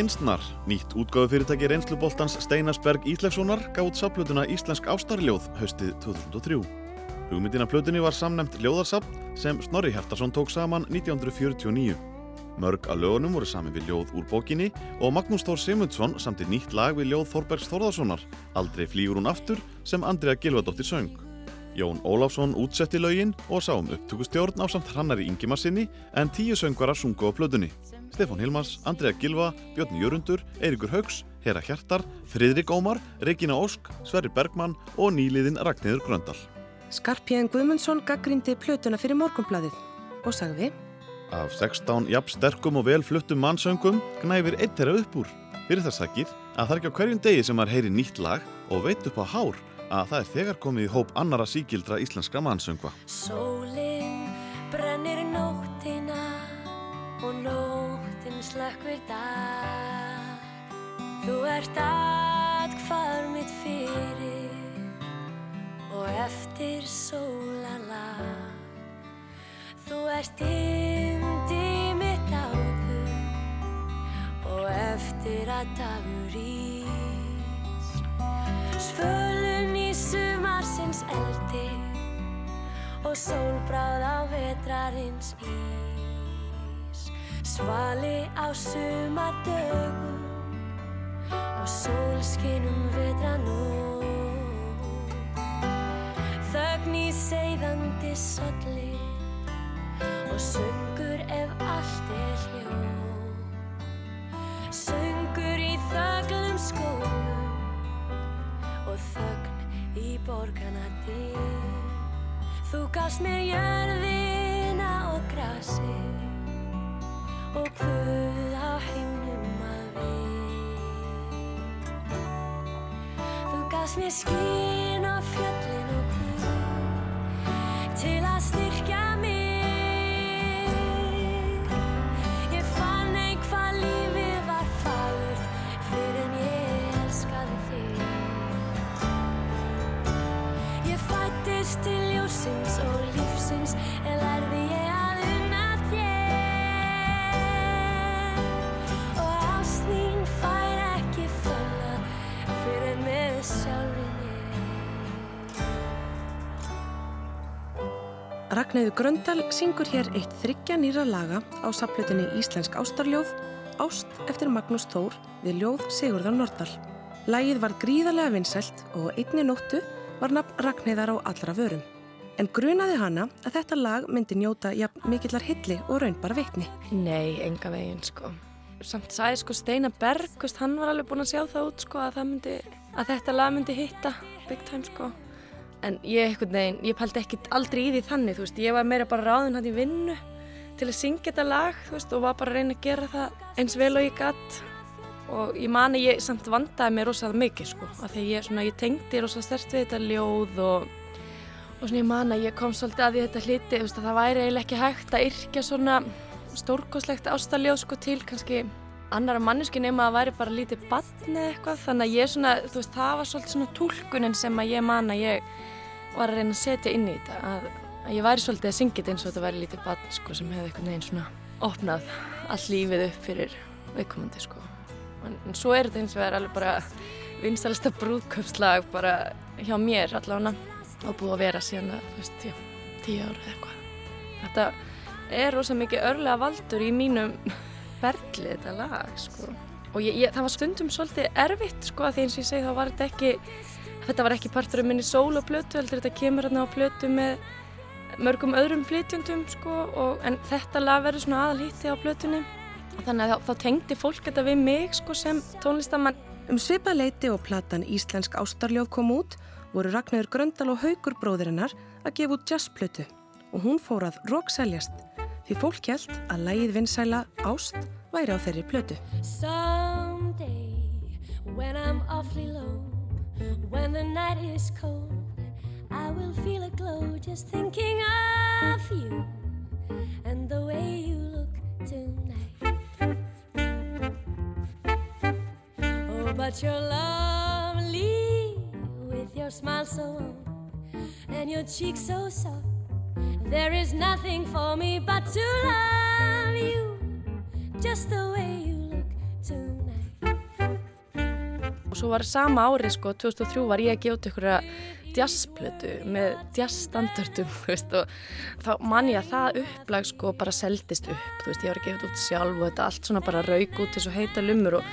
Steinsnar, nýtt útgáfufyrirtæki reynsluboltans Steinasberg Íslefssonar gátt saflutuna Íslensk ástarljóð haustið 2003. Hugmyndina plötunni var samnefnt ljóðarsafn sem Snorri Hjartarsson tók saman 1949. Mörg af lögunum voru samin við ljóð úr bókinni og Magnús Þór Simundsson samti nýtt lag við ljóð Þorbergs Þórðarssonar Aldrei flýgur hún aftur sem Andrea Gilvadóttir söng. Jón Ólafsson útsetti lögin og sá um upptökustjórn á samt Hrannari Ingimarsinni en tíu söngvarar sungu á plötunni. Stefán Hilmars, Andrea Gilva, Björn Jörundur, Eiríkur Haugs, Hera Hjartar, Friðrik Ómar, Regína Ósk, Sverri Bergmann og nýliðin Ragnhildur Gröndal. Skarpjæðin Guðmundsson gaggrindi plötuna fyrir morgunbladið og sagði Af 16 jafn sterkum og vel fluttum mannsöngum gnæfir einn þeirra upp úr. Fyrir það sakir að það er ekki á hverjum degi sem maður heyri nýtt lag og veit upp á hár að það er þegar komið í hóp annara síkildra íslenskra mannsöngva. Sólinn brennir nóttina og nóttin slökkvir dag. Þú ert atkvar mitt fyrir og eftir sólalag Þú ert yndi mitt áður og eftir að dagur ís Svölun sumarsins eldi og sólbráð á vetrarins ís. Svali á sumardögum og sólskinum vetranótt Þögn í seiðandi solli og söngur gafst mér jörðina og grasi og Guð á himnum að við. Þú gafst mér skín Ragnæður Gröndal syngur hér eitt þryggja nýra laga á saplutinni Íslensk Ástarljóð, Ást eftir Magnús Þór við ljóð Sigurðar Nordal. Lagið var gríðarlega vinsælt og einni nóttu var nafn Ragnæðar á allra vörum. En grunaði hana að þetta lag myndi njóta jafn mikillar hilli og raun bara vitni. Nei, enga veginn sko. Samt sagði sko Steinar Berg, hann var alveg búinn að sjá það út sko að, myndi, að þetta lag myndi hitta big time sko. En ég, einhvern veginn, ég pældi ekkit aldrei í því þannig, þú veist, ég var meira bara ráðinn hann í vinnu til að syngja þetta lag, þú veist, og var bara að reyna að gera það eins vel og ég gatt. Og ég mani, ég samt vandaði mig rosalega mikið sko, af því ég, svona, ég tengdi rosalega stert við þetta ljóð og, og svona ég man að ég kom svolítið að því þetta hliti, þú veist, að það væri eiginlega ekki hægt að yrkja svona stórkoslegt ástaljóð sko til kannski annara manneski nema að væri bara lítið eða eitthvað. Þannig að ég svona, þú veist, það var svolítið svona tólkunin sem að ég man að ég var að reyna að setja inn í þetta að, að ég væri svolítið að syngja þetta eins og þetta væri lítið batn sko sem hefði eitthvað neginn svona opnað all lífið upp fyrir viðkomandi sko. En, en svo er þetta eins og það er alveg bara vinstalista brúðköpslag bara hjá mér allavega og búið að vera síðan að, þú veist, já, tíu ára eða eitthvað. Þetta er rosa mikið örlega valdur í mínum berli þetta lag sko. og ég, ég, það var stundum svolítið erfitt sko því eins og ég segi þá var þetta ekki þetta var ekki partur af minni sól og plötu heldur þetta kemur hérna á plötu með mörgum öðrum flytjandum sko og, en þetta lag verður svona aðalhýtti á plötunni. Þannig að þá, þá tengdi fólk þetta við mig sko sem tónlistamann. Um svipað leiti og platan Íslensk Ástarljóð kom út voru Ragnarður Gröndal og Haugur bróðirinnar að gefa út jazzplötu. Og hún fór að rókseljast því fólk held að lægið vinsæla Ást væri á þeirri plötu. Oh, but you're lovely with your smile so warm and your cheeks so soft. There is nothing for me but to love you just the way you look tonight. og svo var sama ári sko 2003 var ég að gefa út einhverja jazzplötu með jazzstandardum og þá man ég að það upplag sko bara seldist upp veist ég var að gefa þetta út sjálf og þetta allt svona bara rauk út eins og heita lumur og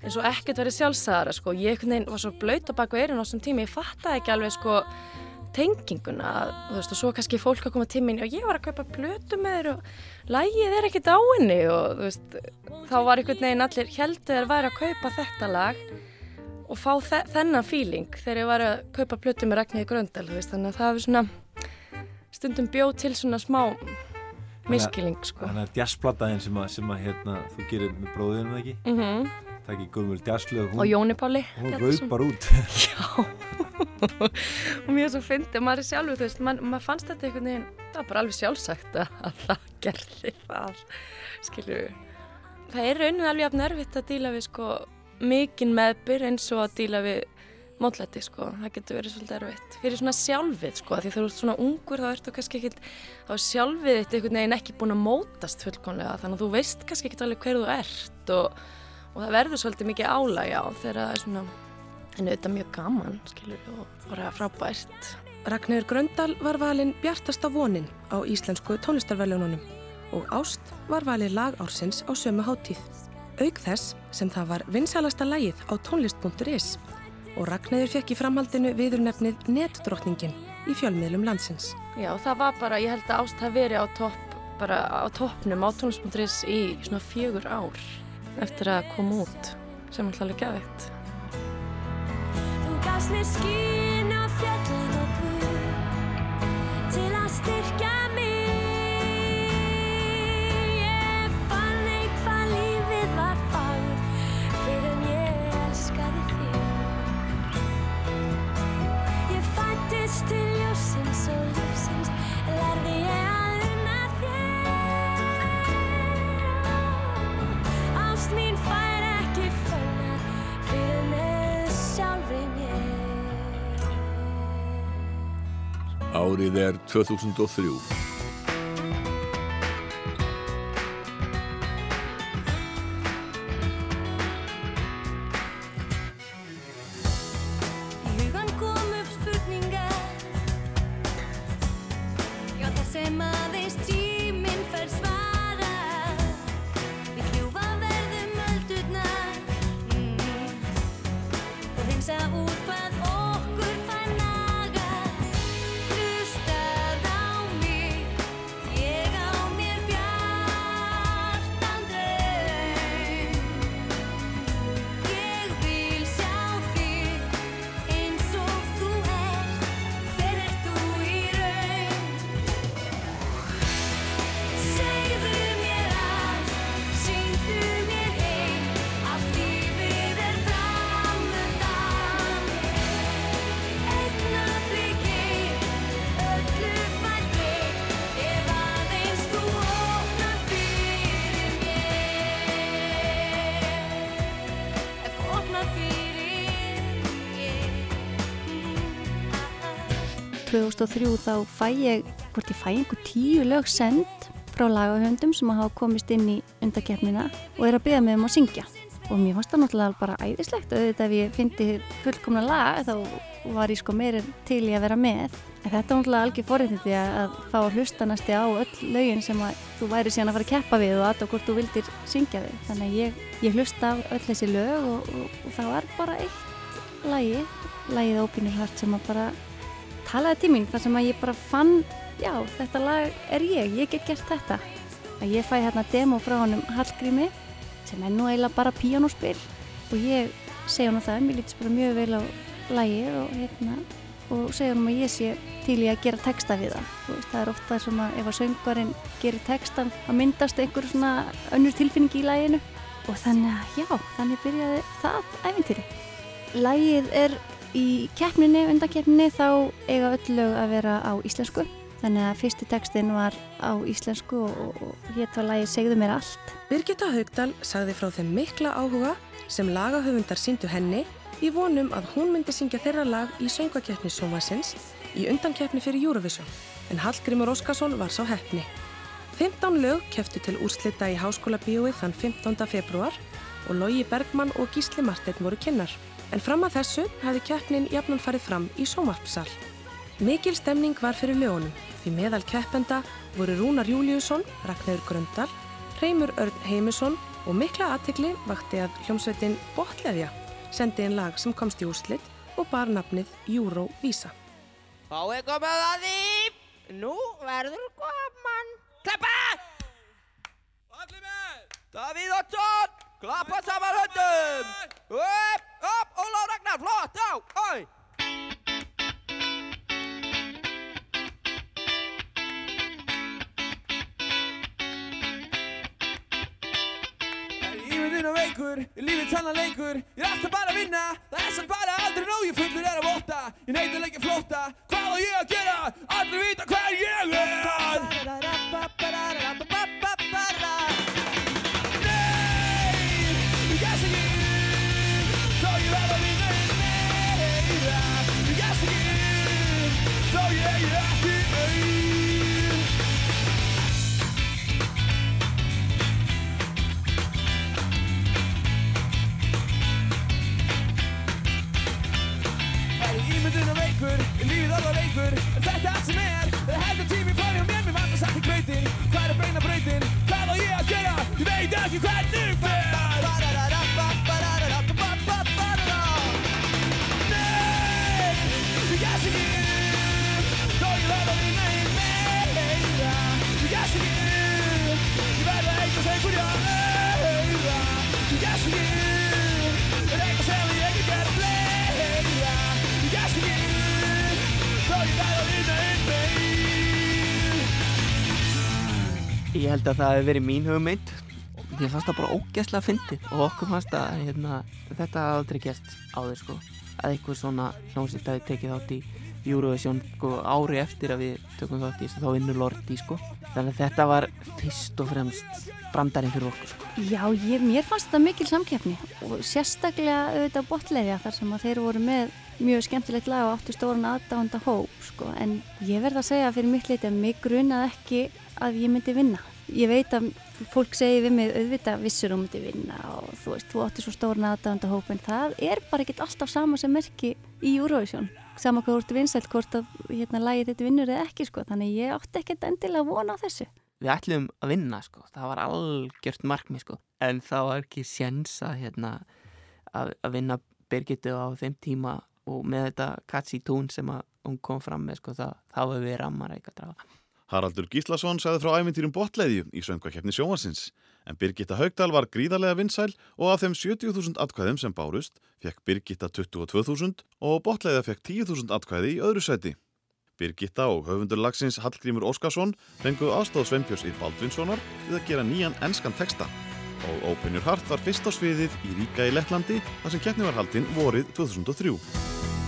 eins og ekkert verið sjálfsagara sko ég var svo blöyt á baku eirinn á þessum tími ég fattaði ekki alveg sko tenginguna þú veist og svo kannski fólk að koma til mín og ég var að kaupa plötu með þér og lægið er ekkert á henni og þú veist þá var einhvern veginn allir heldur þeir væri að kaupa þetta lag og fá þe þennan feeling þegar ég var að kaupa plötu með Ragnhildi Gröndal þú veist þannig að það hefur svona stundum bjóð til svona smá miskilling sko Þannig að jazzplataðin sem, að, sem að, hérna, þú gerir með bróðinu ekki Mhm. Það ekki gömul jazzlög og Jóni Páli Hún rauð bara út. Og mér er svo fyndið, maður er sjálfur þú veist, maður, maður fannst þetta einhvern veginn það var bara alveg sjálfsagt að, að það gerði það, skilju það er raunin alveg af nervitt að díla við sko mikinn meðbyr eins og að díla við mótlæti sko, það getur verið svolítið erfitt. Fyrir svona sjálfið sko, því þú ert svona ungur þá ertu kannski ekkit, þá er sjálfið þitt einhvern veginn ekki búin að mótast fullkonlega þannig að þú veist kannski ekkit alveg hver þú ert og, og það verður svolítið mikið álæg á þegar það er svona en auðvitað mjög gaman, skilur, og bara frábært. Ragnhildur Gröndal var valinn Bjartasta vonin á íslensku tónlistarverljónunum og Ást var valið lag ársins á sömu háttíð. Auk þess sem það var vinsælasta lagið á tónlist.is og Ragnhildur fekk í framhaldinu viðurnefnið Netdrottningin í fjölmiðlum landsins. Já, það var bara, ég held að Ást hafi verið á topp, bara á toppnum á tónlist.is í svona fjögur ár eftir að koma út, sem alltaf alveg geðveikt. Þú gafst mér skín á fjöllin og guð til að styrkja mig. Ég fann eitthvað lífið var fagur fyrir en ég elskaði þig. Ég fættist til ljósins og lífsins lærði ég að mín fær ekki fönnar fyrir með sjálfri mér. Árið er 2003. 2003 þá fæ ég, hvort ég fæ einhver tíu lög send frá lagahöndum sem hafa komist inn í undakeppnina og er að byggja mig um að syngja. Og mér fannst það náttúrulega bara æðislegt. Auðvitað ef ég fyndi fullkomna lag þá var ég sko meira til í að vera með. En þetta er náttúrulega algjör forréttindi að, að fá að hlusta næsti á öll lögin sem að þú væri síðan að fara að keppa við og aðtöða hvort þú vildir syngja þau. Þannig að ég, ég hlusta á öll þessi lög og, og, og það var bara eitt lagi, lagið Open Your Heart sem að bara talaði mín þar sem að ég bara fann já, þetta lag er ég, ég get gert þetta. Að ég fæ hérna demo frá honum Hallgrími sem er nú eiginlega bara píjónuspil og ég segja hann það, mér lítist bara mjög vel á lagið og hérna og segja hann að ég sé til í að gera texta við það. Veist, það er ofta sem að ef að söngarinn gerir textan að myndast einhver svona önnur tilfinning í laginu. Og þannig að já, þannig byrjaði það æfintýri Lagið er í keppninni, undankeppninni þá eiga öll lög að vera á íslensku þannig að fyrsti textin var á íslensku og, og hétt var lagið Segðu mér allt Birgitta Haugdal sagði frá þeim mikla áhuga sem lagahöfundar síndu henni í vonum að hún myndi syngja þeirra lag í söngvakeppni Sjómasins í undankeppni fyrir Eurovision en Hallgrímur Óskarsson var sá heppni. 15 lög keftu til úrslita í Háskóla bíóið þann 15. februar og Lógi Bergmann og Gísli Marteinn voru kynnar. En fram að þessu hefði keppnin jafnan farið fram í sjómarpsal. Mikil stemning var fyrir lögunum því meðal keppenda voru Rúnar Júliusson, Ragnarður Gröndal, Reymur Örn Heimisson og mikla aðtegli vakti að hljómsveitin Botleðja sendi einn lag sem komst í úrslit og bar nafnið Eurovísa. Þá er komið að því, nú verður gaman. Klappa! Allir með! Davíð Ottsson, klappa saman höndum. Upp, upp, Ólaf Ragnar, flott, á, oi. Ímyndin og veikur, lífið tannan leikur Ég er alltaf bara að vinna Það er sem bara aldrei nóg Ég fullur er að votta Ég neyta leikja flótta Hvað á ég að gera? Allir vita hver ég er Er ímyndun og veikur, er lífið alveg leikur Er þetta allt sem er, er heldur tími fram hjá mér Mér vantar satt í gröytin, hvað er beina brautin? Hvað á ég að gera, ég veit ekki hvernig fer Ég held að það hefði verið mín hugmynd. Mér fannst það bara ógeðslega fyndið og okkur fannst að hérna, þetta aldrei gæst áður sko. Að einhver svona hljómsýtt hafi tekið þátt í Eurovision sko, ári eftir að við tökum þátt í þessu þá vinnur Lordi sko. Þannig að þetta var fyrst og fremst brandarinn fyrir okkur sko. Já, ég, mér fannst þetta mikil samkeppni og sérstaklega auðvitað botleðja þar sem að þeir voru með mjög skemmtilegt lag og áttu stóran aðdánda hóp sko. en ég verð að segja fyrir mitt leiti að mig grunaði ekki að ég myndi vinna ég veit að fólk segir við mig auðvitað vissur um myndi vinna og þú veist, þú átti svo stóran aðdánda hóp en það er bara ekkert alltaf sama sem merki í Eurovision. Sama hvað ert vinsælt hvort að hérna, lagið þetta vinnur eða ekki sko. þannig ég átti ekkert endilega vona á þessu. Við ætlum að vinna sko, það var algjört markmið sko. En það var ekki sjens að hérna að, að vinna Birgitu á þeim tíma og með þetta Katsi Tún sem að hún kom fram með sko það, þá hefur við rammar eitthvað Haraldur Gíslason sagði frá ævintýrum botleiðju í söngvakeppni sjónvarsins en Birgitta Haugdal var gríðarlega vinsæl og af þeim 70.000 atkvæðum sem bárust fekk Birgitta 22.000 og botleiða fekk 10.000 atkvæði í öðru seti. Birgitta og höfundur lagsins Hallgrímur Óskarsson fenguð aðstóð Sveinbjörns í Baldvinssonar við að gera nýjan enskan texta og Open Your Heart var fyrst á sviðið í Ríka í Lettlandi þar sem keppni var haldinn vorið 2003.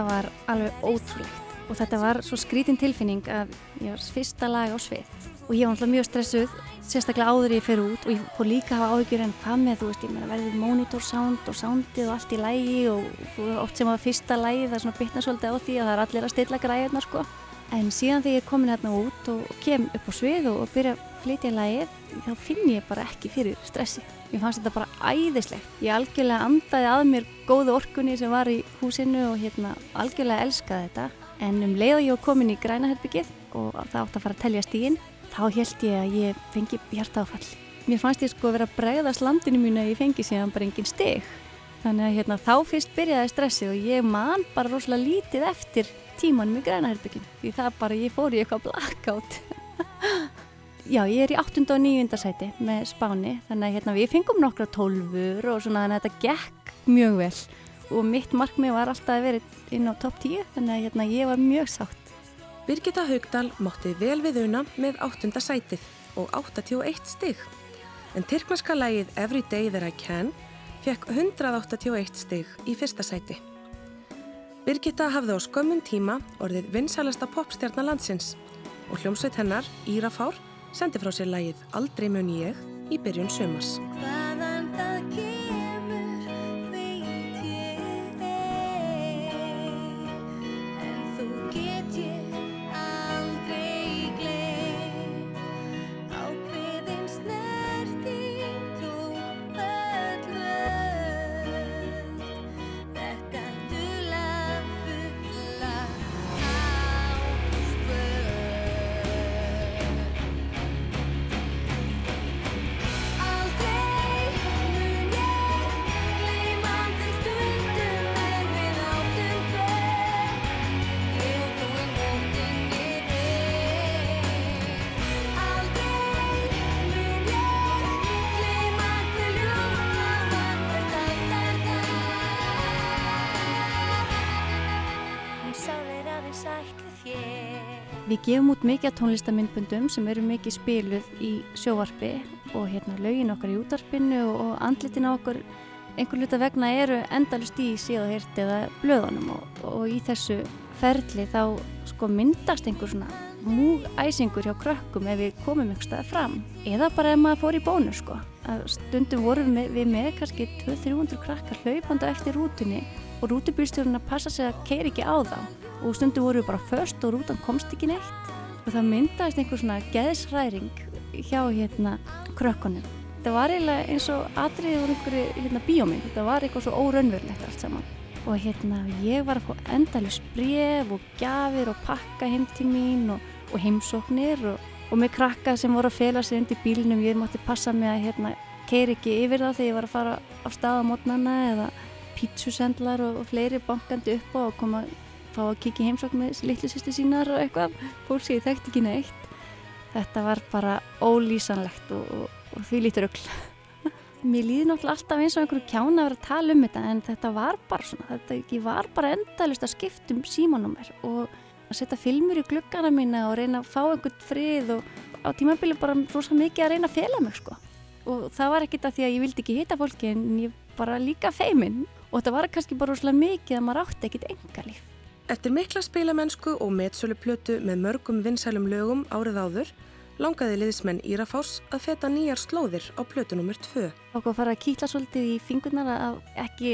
Þetta var alveg ótrúlegt. Og þetta var svo skrítin tilfinning að ég var fyrsta lag á svið. Og ég var náttúrulega mjög stressuð, sérstaklega áður ég fyrir út. Og ég fór líka að hafa áhyggjur en hvað með þú veist, ég meina verður monitor sound og soundið og allt í lægi og oft sem að fyrsta lægi það er svona bitna svolítið á því að það er allir að stilla græðina sko. En síðan þegar ég komin hérna út og kem upp á svið og, byrja flytja lægið, þá finn ég bara ekki fyrir stressi. Mér fannst þetta bara æðislegt. Ég algjörlega andaði að mér góðu orkunni sem var í húsinu og hérna algjörlega elskaði þetta. En um leið og ég var komin í grænaherbyggið og það átt að fara að telja stígin, þá held ég að ég fengi hjartáfall. Mér fannst ég sko vera að bregðast landinu mínu að ég fengi síðan bara engin stig. Þannig að hérna, þá fyrst byrjaði stressið og ég man bara rosalega lítið eftir tímanum í grænaherbygginu. Því það bara, ég fór í eitthvað blackout. Já, ég er í 8. og 9. sæti með Spáni, þannig að hérna, við fengum nokkra tólfur og svona þannig að þetta gekk mjög vel og mitt markmið var alltaf að vera inn á topp 10, þannig að hérna, ég var mjög sátt. Birgitta Haugdal mátti vel við una með 8. sætið og 81 stig. En tyrkneska lægið Every Day That I Can fekk 181 stig í fyrsta sæti. Birgitta hafði á skömmun tíma orðið vinsalasta popstjarnar landsins og hljómsveit hennar, Írafár, sendi frá sér lægið Aldrei mun ég í byrjun sumars. Gefum út mikið tónlistamindbundum sem eru mikið spiluð í sjóvarpi og hérna lögin okkar í útarpinu og, andlitin á okkur einhver hluta vegna eru endalust í síð og hirt eða blöðunum og, og í þessu ferli þá sko myndast einhver svona múgæsingur hjá krökkum ef við komum einhver stað fram. Eða bara ef maður fór í bónu sko. Að stundum vorum við, við með kannski 200-300 krakkar hlaupandi á eftir rútunni og rútubýrstjórun að passa sig að keira ekki á þá og stundum voru bara först og rútan komst ekki neitt. Og það myndaðist einhver svona geðsræring hjá hérna krökkunum. Það var eiginlega eins og atriðið voru einhverju hérna bíómynd, þetta var eitthvað svo óraunverulegt allt saman. Og hérna ég var að fá endalus bref og gjafir og pakka heim til mín og, og heimsóknir og, og með krakka sem voru að fela sig undir bílnum, ég mátti passa mig að hérna keiri ekki yfir það þegar ég var að fara á stað á mótnana eða pítsusendlar og, og fleiri bankandi upp á og koma fá að kikið heimsókn með litlu sýsti sínar og eitthvað, fólk sem ég þekkti ekki neitt. Þetta var bara ólýsanlegt og, og, og því lítur öll. Mér líði náttúrulega alltaf eins og einhverju kjána að vera að tala um þetta en þetta var bara svona, þetta ég var bara endalust að skipta um símanúmer og að setja filmur í gluggana mína og reyna að fá einhvern frið og á tímabili bara rosa mikið að reyna að fela mig sko. Og það var ekkit að því að ég vildi ekki hitta fólki en ég bara líka feiminn og þetta var kannski bara rosalega mikið að maður átti ekkit engalíf. Eftir mikla spilamennsku og metsölu plötu með mörgum vinsælum lögum árið áður, langaði liðismenn Írafárs að feta nýjar slóðir á plötu nr. 2. Og að fara að kýtla svolítið í fingurnar að ekki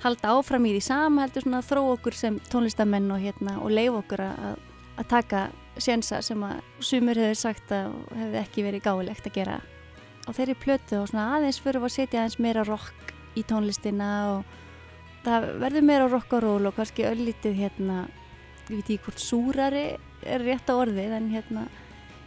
halda áfram í því sama heldur svona að þró okkur sem tónlistamenn og, hérna, og leif okkur að, að taka sjensa sem að sumur hefur sagt að hefði ekki verið gáðilegt að gera á þeirri plötu og svona aðeins fyrir að setja aðeins meira rock í tónlistina og það verður meira rock og kannski öllítið hérna, ég veit ekki hvort súrari er rétt á orðið en hérna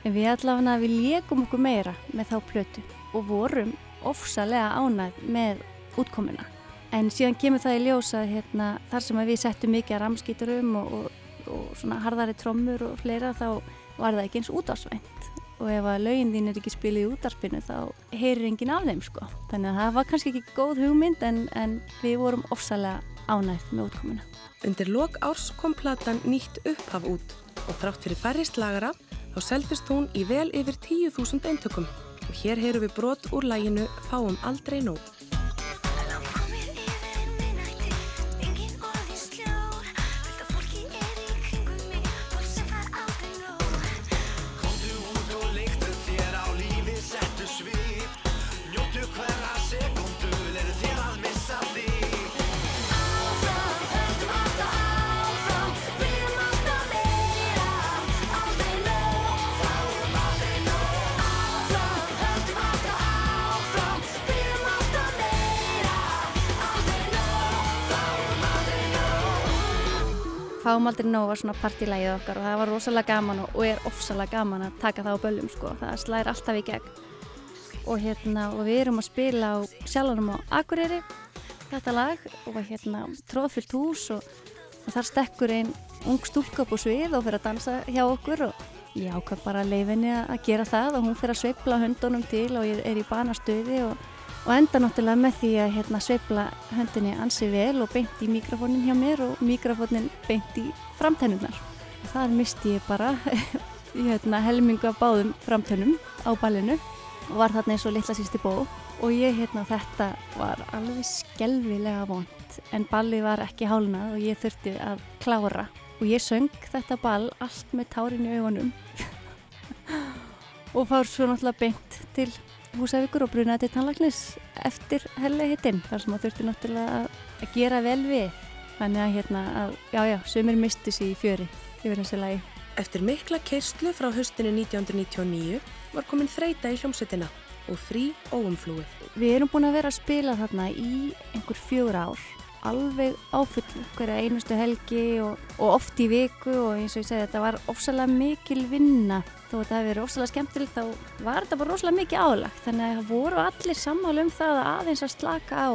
en við allavega við lékum okkur meira með þá plötu og vorum ofsalega ánægð með útkomuna. En síðan kemur það í ljós að hérna, þar sem við settum mikið að ramskíturum og, og, og svona harðari trommur og fleira þá var það ekki eins útásvænt og ef að lögin þín er ekki spilið í útarpinu þá heyrir enginn af þeim sko. Þannig að það var kannski ekki góð hugmynd en, en við vorum ofsalega ánægt með útkomuna. Undir lok árs kom platan nýtt upphaf út og þrátt fyrir færri slagara þá seldist hún í vel yfir 10.000 eintökum og hér heyrum við brot úr læginu Fáum aldrei nóg. Fáum aldrei nóg var svona partílægið okkar og það var rosalega gaman og, og er ofsalega gaman að taka það á böllum sko. Það slæðir alltaf í gegn. Og, hérna, og við erum að spila á sjálfanum á Akureyri þetta lag og hérna tróðfyllt hús og, og þar stekkur einn ung stúlka upp á svið og fyrir að dansa hjá okkur og ég ákvað bara leifinni að gera það og hún fyrir að sveifla höndunum til og ég er í banastöði og og enda náttúrulega með því að hérna, sveifla höndinni ansi vel og beint í mikrofónin hjá mér og mikrofónin beint í framtennunar. Þar misti ég bara hérna, helmingu af báðum framtennum á ballinu og var þarna eins og litla sýsti bó. Og ég hérna þetta var alveg skelvilega vond en balli var ekki hálnað og ég þurfti að klára. Og ég söng þetta ball allt með tárin í augunum. Og fár svo náttúrulega beint til húsavíkur og brunaði til tannlagnis eftir helli hittinn þar sem það þurfti náttúrulega að, gera vel við þannig að hérna að, já já, sömur misti sér í fjöri yfir þessu lagi. Eftir mikla kerslu frá höstinu 1999 var komin þreita í hljómsveitina og frí óumflúið. Við erum búin að vera að spila þarna í einhver fjögur ár alveg áfull hverja einustu helgi og, og oft í viku og eins og ég segi þetta var ofsalega mikil vinna. Þó að það hefur verið ofsalega skemmtilegt þá var þetta bara rosalega mikið álagt þannig að það voru allir sammála um það að aðeins að slaka á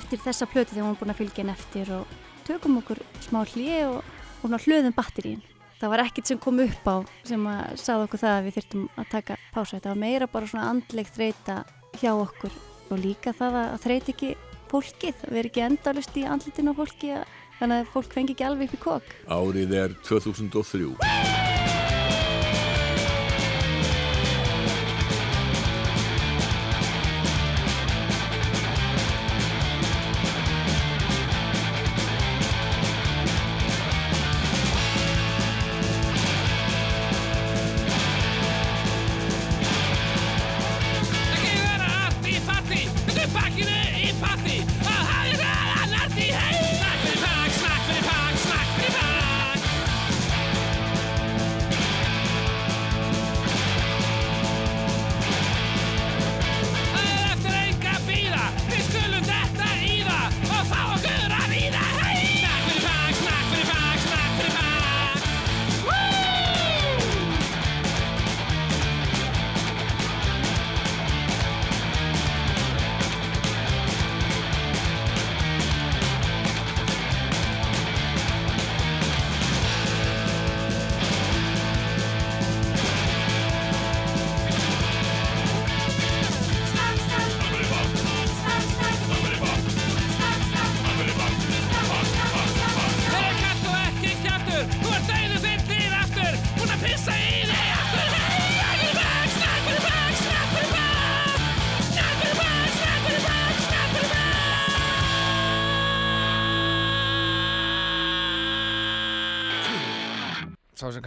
eftir þessa plötu þegar hún búin að fylgja henn eftir og tökum okkur smá hlið og, og hlöðum batterín það var ekkert sem kom upp á sem að sagði okkur það að við þurftum að taka pása þetta var meira bara svona andleg þreita hjá okkur og líka það að þreita ekki fólkið, við erum ekki endalust í andlitinu á fólki þannig að fólk fengi ekki alveg upp í kók. Árið er 2003.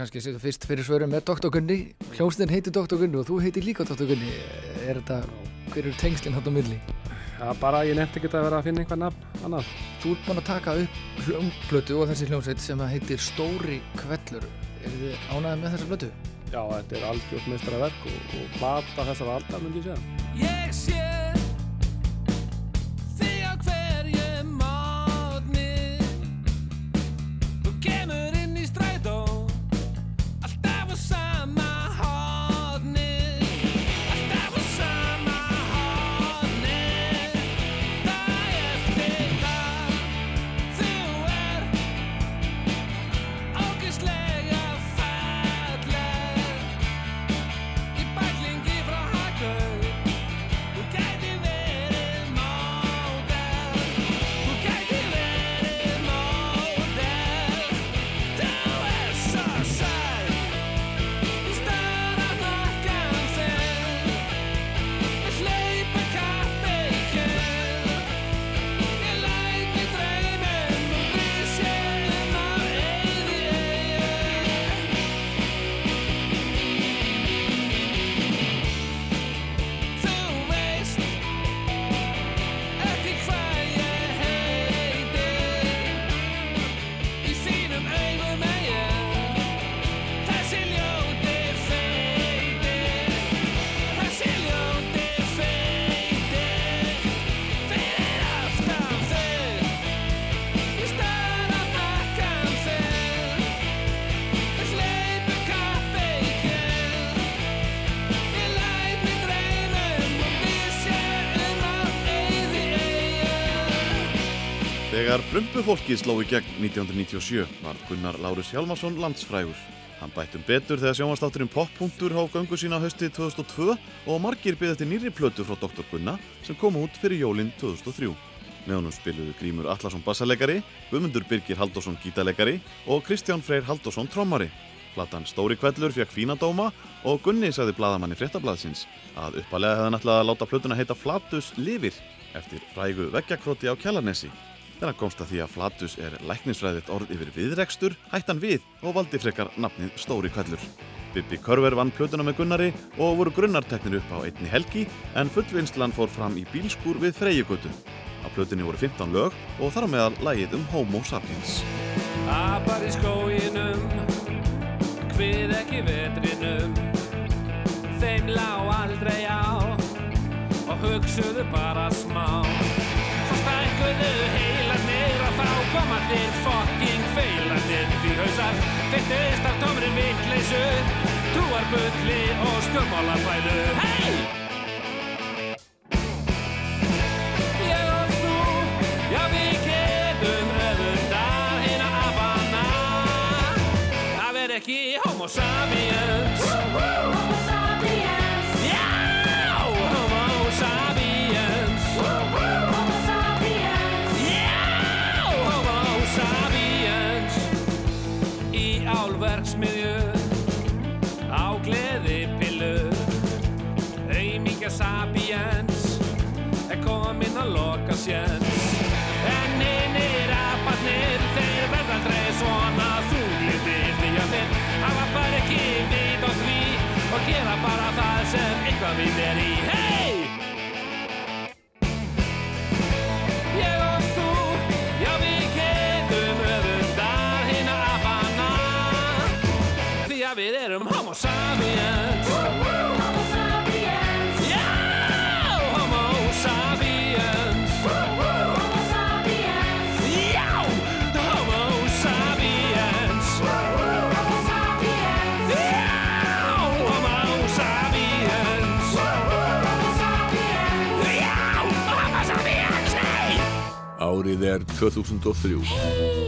kannski setur fyrst fyrir svörum er Dr. Gunni Hljómsninn heitir Dr. Gunni og þú heitir líka Dr. Gunni Er þetta, hver eru tengslinn þarna á milli? Já, bara ég nefndi ekki að vera að finna einhver nafn annað. Þú ert búinn að taka upp hljómplötu og þessi hljómsveit sem heitir Stóri Kvellur Er þið ánæðið með þessa plötu? Já, þetta er algjört meistara verk og, og plata þessar aldar myndi ég segja. Þegar Brumbufólkið sló í gegn 1997 var Gunnar Lárus Hjalmarsson landsfrægur. Hann bættum betur þegar sjónvastátturinn Poppunktur hóf göngu sína haustið 2002 og margir byggði eftir nýri plötu frá Dr. Gunna sem kom út fyrir jólinn 2003. Með honum spiluðu Grímur Allarsson bassalegari, Guðmundur Birgir Halldórsson gítalegari og Kristján Freyr Halldórsson trommari. Platan Stóri Kvellur fekk fína dóma og Gunni sagði bladamanni fréttablaðsins að uppalega hefði hann ætlað að láta plötuna heita Flatus Livir eftir frægu veggjakróti á Kjalarnesi. Þegar hann komst að því að Flatus er læknisfræðitt orð yfir viðrekstur, hætti hann við og valdi frekar nafnið Stóri Kvellur. Bibi Körver vann plötuna með Gunnari og voru grunnarteknir upp á einni helgi en fullvinnslan fór fram í bílskúr við Freyjugötu. Á plötunni voru 15 lög og þar á meðal lægið um Homo sapiens. Apar í skóginum, hvið ekki vetrinum Þeim lá aldrei á og hugsuðu bara smá Svo stækkuðu heilarnir og þá koma þeir fucking feilarnir Því hausar. Fylltist af tómri vittleysu Trúarbulli og stjórnmálafælu Hei! Ég og þú, já við getum öfundar hina afana Það verð ekki homo sapiens séns En einir abarnir, þeir verða aldrei svona þunglitir Því að þeir hafa bara ekki vit á því og gera bara það sem eitthvað við er í er 2003.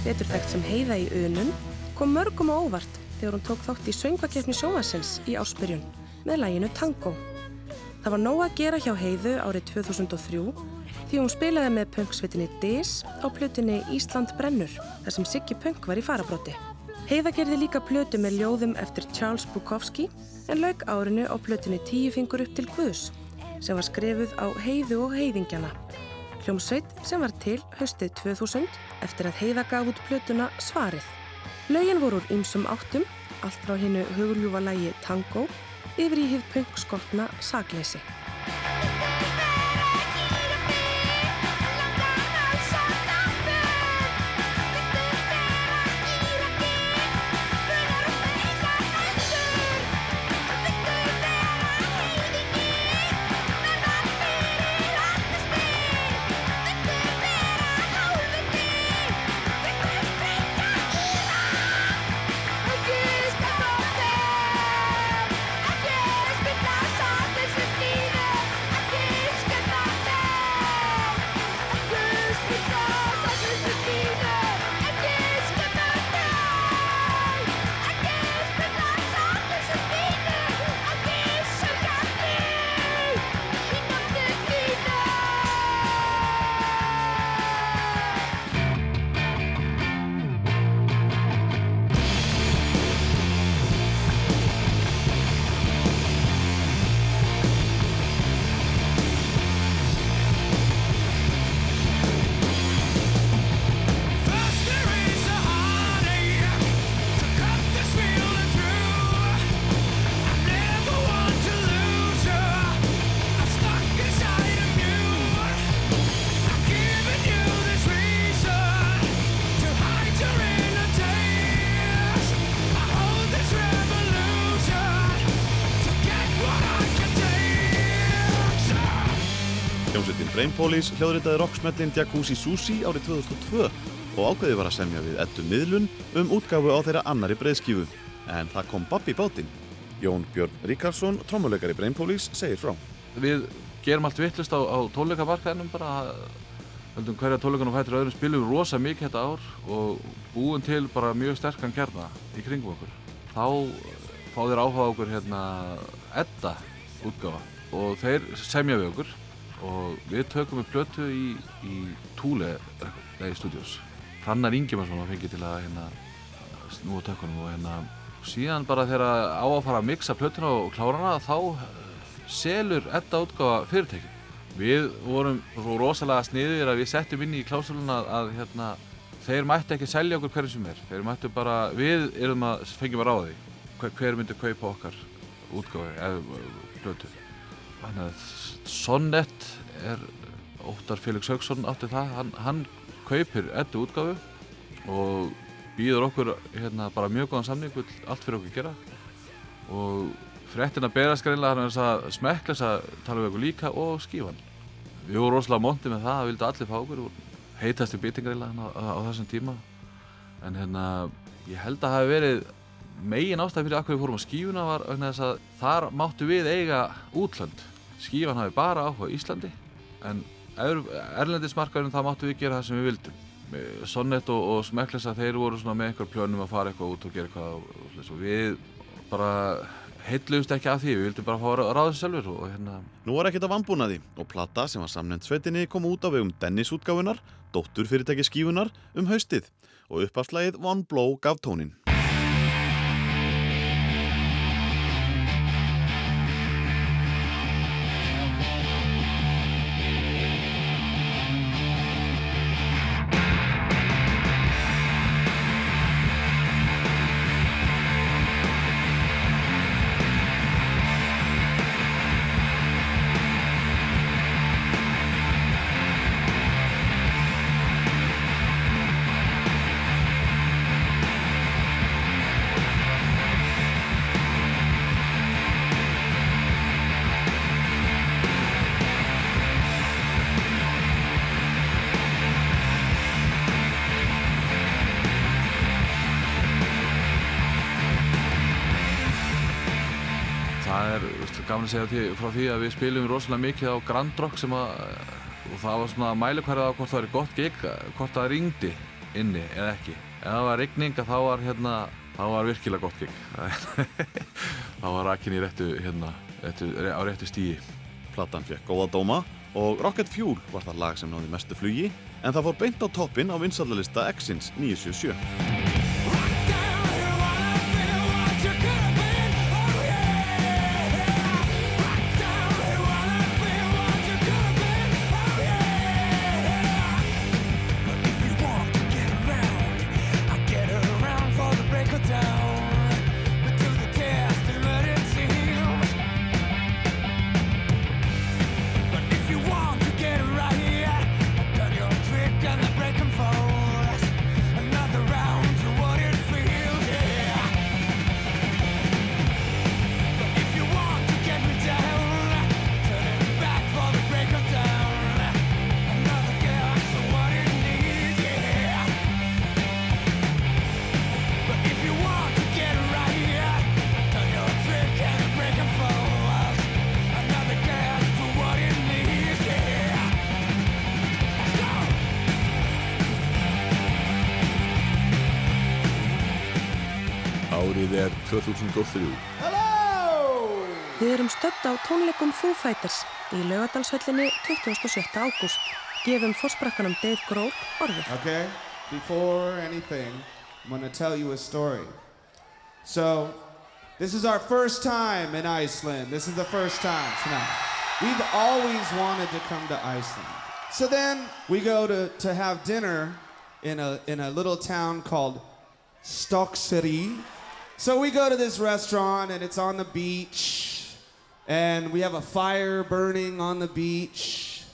Betur þekkt sem heiða í önun, kom mörgum á óvart þegar hún tók þátt í söngvakeppni sjónvarsins í áspyrjun með læginu Tango. Það var nóg að gera hjá heiðu árið 2003 því hún spilaði með punksvitinni Dis á plötunni Ísland brennur þar sem Siggi Punk var í farabróti. Heiða gerði líka plötu með ljóðum eftir Charles Bukowski en lauk árinu á plötunni Tíu fingur upp til Guðs sem var skrefuð á heiðu og heiðingjana. Hljómsveit sem var til haustið 2000 eftir að heiða gaf út plötuna Svarið. Lögin voru úr ýmsum áttum, allt frá hinnu hugurljúfa lægi Tango yfir í hið punkskotna Brain Police hljóðritaði rocksmellin Jacuzzi Susi árið 2002 og ákveði var að semja við Eddu Miðlun um útgáfu á þeirra annari breyðskífu. En það kom Babb í bátinn. Jón Björn Ríkarsson, trommuleikari Brain Police, segir frá. Við gerum allt vittlust á, á tónleikamarkaðinum bara höldum hverja tónleikunum fættir öðrum spilum rosa mikið þetta ár og búum til bara mjög sterkan gerna í kringum okkur. Þá fá þeir áhuga okkur hérna Edda útgáfa og þeir semja við okkur og við tökum við plötu í, í Túle Day Studios. Hrannar Ingimarsson var fengið til að hérna snúa tökunum og hérna síðan bara þegar á að fara að mixa plötuna og klára hana þá selur Edda útgáfa fyrirtæki. Við vorum svo rosalega sniðir að við settum inn í klásuluna að, hérna, þeir mætti ekki selja okkur hverju sem er. Þeir mættu bara, við erum að fengjum að því hver, hver myndi kaupa okkar útgáfi eða plötu. Þannig að Sonnet er, Óttar Felix Haugsson átti það, hann, hann kaupir Eddu útgáfu og býður okkur hérna, bara mjög góðan samning allt fyrir okkur gera. Og fréttin að berast greinlega hann er þess að smekkles að tala við okkur líka og skífan við vorum rosalega montið með það það vildi allir fá okkur heitast í býting greinlega á, á þessum tíma. En hérna ég held að það hafi verið megin ástæði fyrir að við fórum á skífuna var að þar máttu við eiga útlönd. Skífan hafi bara áhuga Íslandi en erlendismarkaðurinn það máttu við gera það sem við vildum. Sonnet og, og Smekklesa þeir voru með einhver plönum að fara eitthvað út og gera eitthvað og, og, við bara heitluðumst ekki af því, við vildum bara fá þessu sjálfur og hérna Nú var ekkert að vambúnaði og plata sem var samnefnd sveitinni kom út á vegum Dennis útgáfunar, dóttur fyrirtæki skífunar um haustið. Og uppafslægið One Blow gaf tónin. Gaman að segja frá því að við spilum rosalega mikið á Grand Rock sem að það var svona mælikvarða á hvort það var gott gig hvort það ringdi inni eða ekki. Ef það var rigning þá var hérna þá var virkilega gott gig. Þá var rakin í réttu hérna réttu, á réttu stíi Platan fekk góða dóma og Rocket Fuel var það lag sem náði mestu flugi en það fór beint á toppin á vinsaldalista X-ins 977 2003. Hello! Við erum stöpt á tónleikum Foo Fighters í laugadalshöllinni 27. ágúst. Gefum fórsprakkanum Dave Grohl orðið. Okay, before anything, I'm gonna tell you a story. So, this is our first time in Iceland. This is the first time tonight. We've always wanted to come to Iceland. So then we go to, to have dinner in a, in a little town called Stokkseri. So we go to this restaurant and it's on the beach, and we have a fire burning on the beach,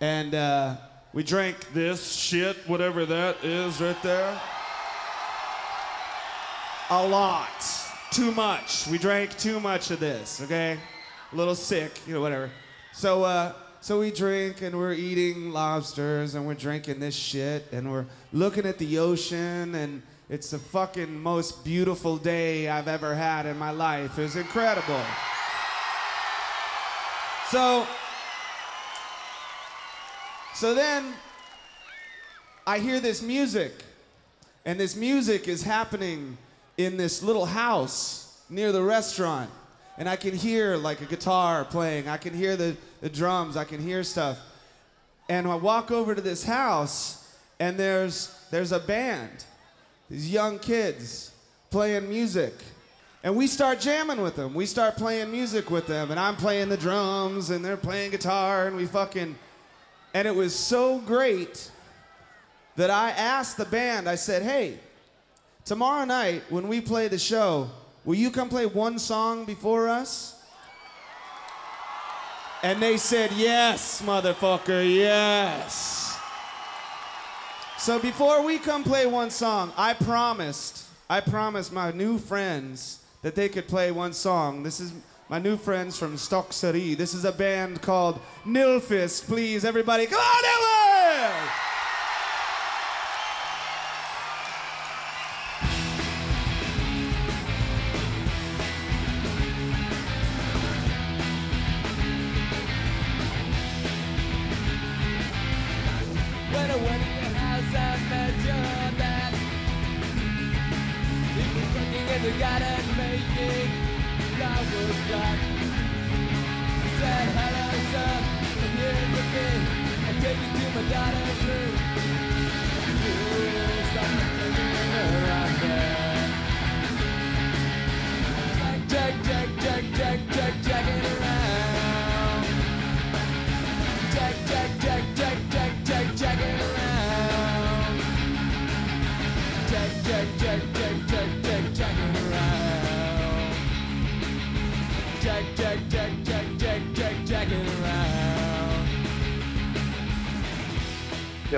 and uh, we drank this shit, whatever that is right there. A lot. Too much. We drank too much of this, okay? A little sick, you know, whatever. So, uh, So we drink and we're eating lobsters and we're drinking this shit and we're looking at the ocean and it's the fucking most beautiful day I've ever had in my life. It was incredible. So, so then I hear this music, and this music is happening in this little house near the restaurant. And I can hear like a guitar playing, I can hear the, the drums, I can hear stuff. And I walk over to this house, and there's, there's a band, these young kids playing music. And we start jamming with them. We start playing music with them, and I'm playing the drums, and they're playing guitar, and we fucking. And it was so great that I asked the band, I said, hey, tomorrow night when we play the show, will you come play one song before us? And they said, yes, motherfucker, yes. So before we come play one song, I promised, I promised my new friends that they could play one song. This is my new friends from Stockseri. This is a band called Nilfisk. Please, everybody, come on, Nilfisk!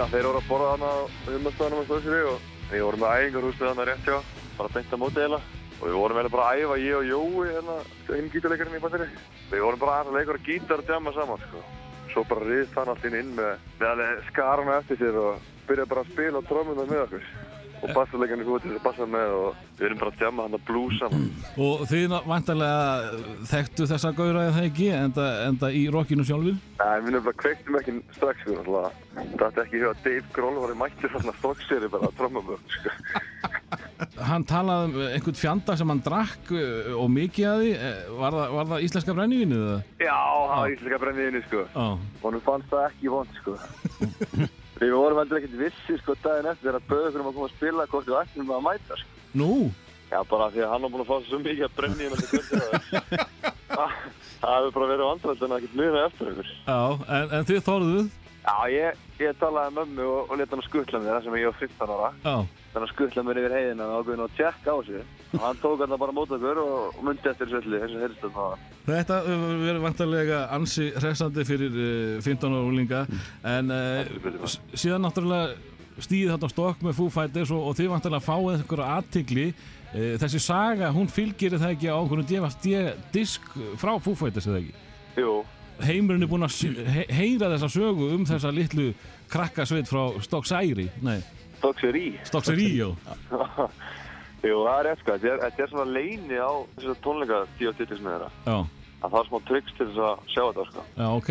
Þeir voru að borða á humastæðanum og stóðsýri og við vorum með æfingarhúsið hana rétt hjá, bara beint að móti eiginlega. Og við vorum eiginlega bara að æfa, ég og Jói, hérna, hinn gítarleikarinn í bandinni. Við vorum bara að leika og gítar og djama saman, sko. Svo bara riðst hann allt inn inn með, með alveg skarana eftir sér og byrjaði bara að spila trómuna með okkur. Og bassarleikarinn kom út til þess að bassa með og við erum bara að djama hann að saman. Og þið vantarlega þekktu þessa gauðra eða það ekki, enda, enda í rockinu sjálfur? Nei, við nefnilega kveiktum ekki strax, sko. Það ætti ekki að Dave Grohl var í mættir þarna stokkseri bara að með okkur, sko. Hann talaði um einhvern fjanda sem hann drakk uh, og mikið að því. Eh, Var það, var það íslenska brennivínu eða? Já, það var íslenska brenniðinni, sko. Já. Honum fannst það ekki vond, sko. Við vorum heldur ekkert vissi, sko, daginn eftir þegar bauð okkur um að koma að spila hvort við ættum að mæta, sko. Nú? Já, bara því að hann var búinn að fá svo mikið að brenni í þessu kvöldi að það hefur bara verið vandrætt en ekkert muna eftir okkur. Já, en, en þið þorðuð? Já, ég, ég talaði með mömmu og, og leta hann skuttla mér þar sem ég var 15 ára. Já. Þannig að skuttla mér yfir heiðina og ákveðin að tjekka á sig. Og hann tók alltaf bara mót okkur og, og myndi eftir þessu öllu, þessu heyrstu það. Þetta hefur verið vantarlega ansi hressandi fyrir uh, 15 ára úlinga en uh, síðan náttúrulega stýði þetta á stokk með Foo Fighters og, og þið vantarlega fáið einhverja aðtigli uh, þessi saga, hún fylgir það ekki á einhvern DFD-disk frá Foo Fighters eða ekki? Jú. Heimurinn er búinn að he heyra þessa sögu um þessa litlu krakkasveit frá Stokksæri, nei Stokkseri. Stokkseri, já Jú, það er sko. Þetta er, þetta er svona leini á þessu tónleika tíu og tittis með þeirra. Já, Það er smá tryggs til þess að sjá þetta sko. já, ok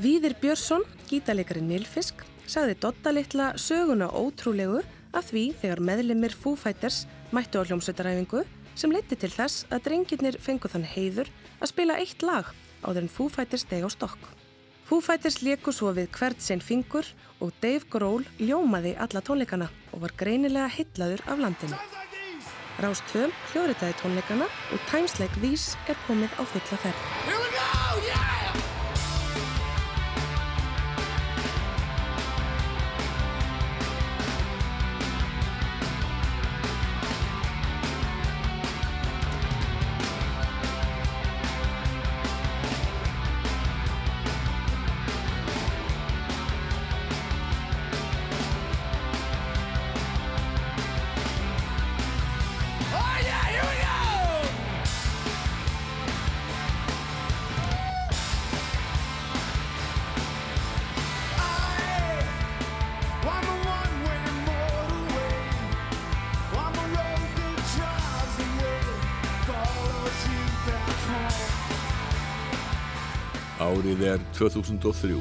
Víðir Björnsson, gítarleikari Nilfisk, sagði Dotta litla söguna ótrúlegu af því þegar meðlimir Foo Fighters mættu á hljómsveitaræfingu sem leiti til þess að drengirnir fengu þann heiður að spila eitt lag áður en Foo Fighters steg á stokk. Foo Fighters leku svo við hvert sinn fingur og Dave Grohl ljómaði alla tónleikana og var greinilega hillaður af landinu. Rás 2 hljóðritaði tónleikana og Times Like These er komið á fulla ferð. Árið er 2003.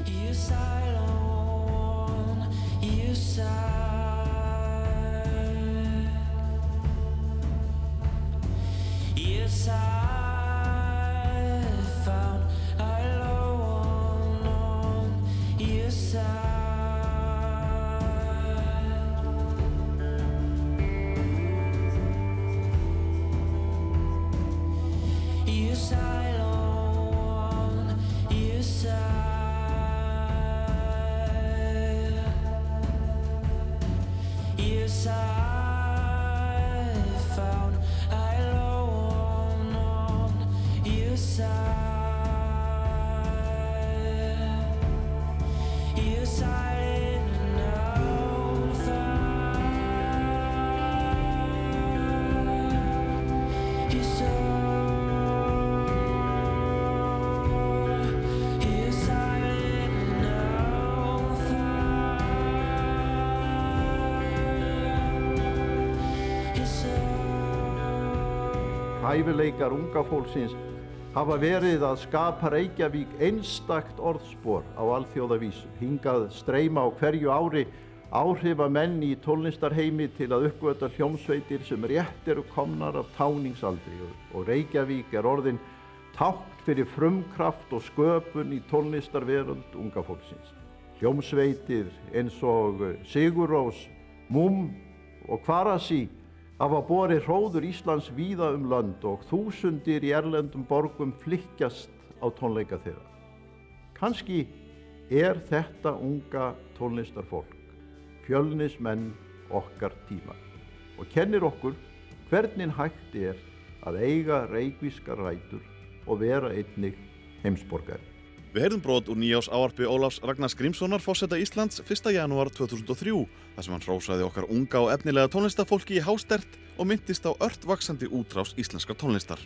Hæfileikar unga fólksins hafa verið að skapa Reykjavík einstakt orðspor á alþjóðavísu. Hingað streyma á hverju ári áhrifamenn í tónlistarheimi til að uppgöta hljómsveitir sem rétt eru komnar af táningsaldri og- Reykjavík er orðin tákt fyrir frumkraft og sköpun í tónlistarveröld unga fólksins. Hljómsveitir eins og Sigurrós, Múm og Kvarasi hafa borið hróður Íslands víða um lönd og þúsundir í erlendum borgum flykkjast á tónleika þeirra. Kanski er þetta unga tónlistarfólk, fjölnismenn okkar tíma og kennir okkur hvernig hægt er að eiga reykvískar rætur og vera einnig heimsborgari. Við heyrðum brot úr nýjás áarpi Ólafs Ragnars Grímssonar fósetta Íslands 1. janúar 2003 þar sem hann hrósaði okkar unga og efnilega tónlistafólki í hástert og myndist á ört vaksandi útrás íslenska tónlistar.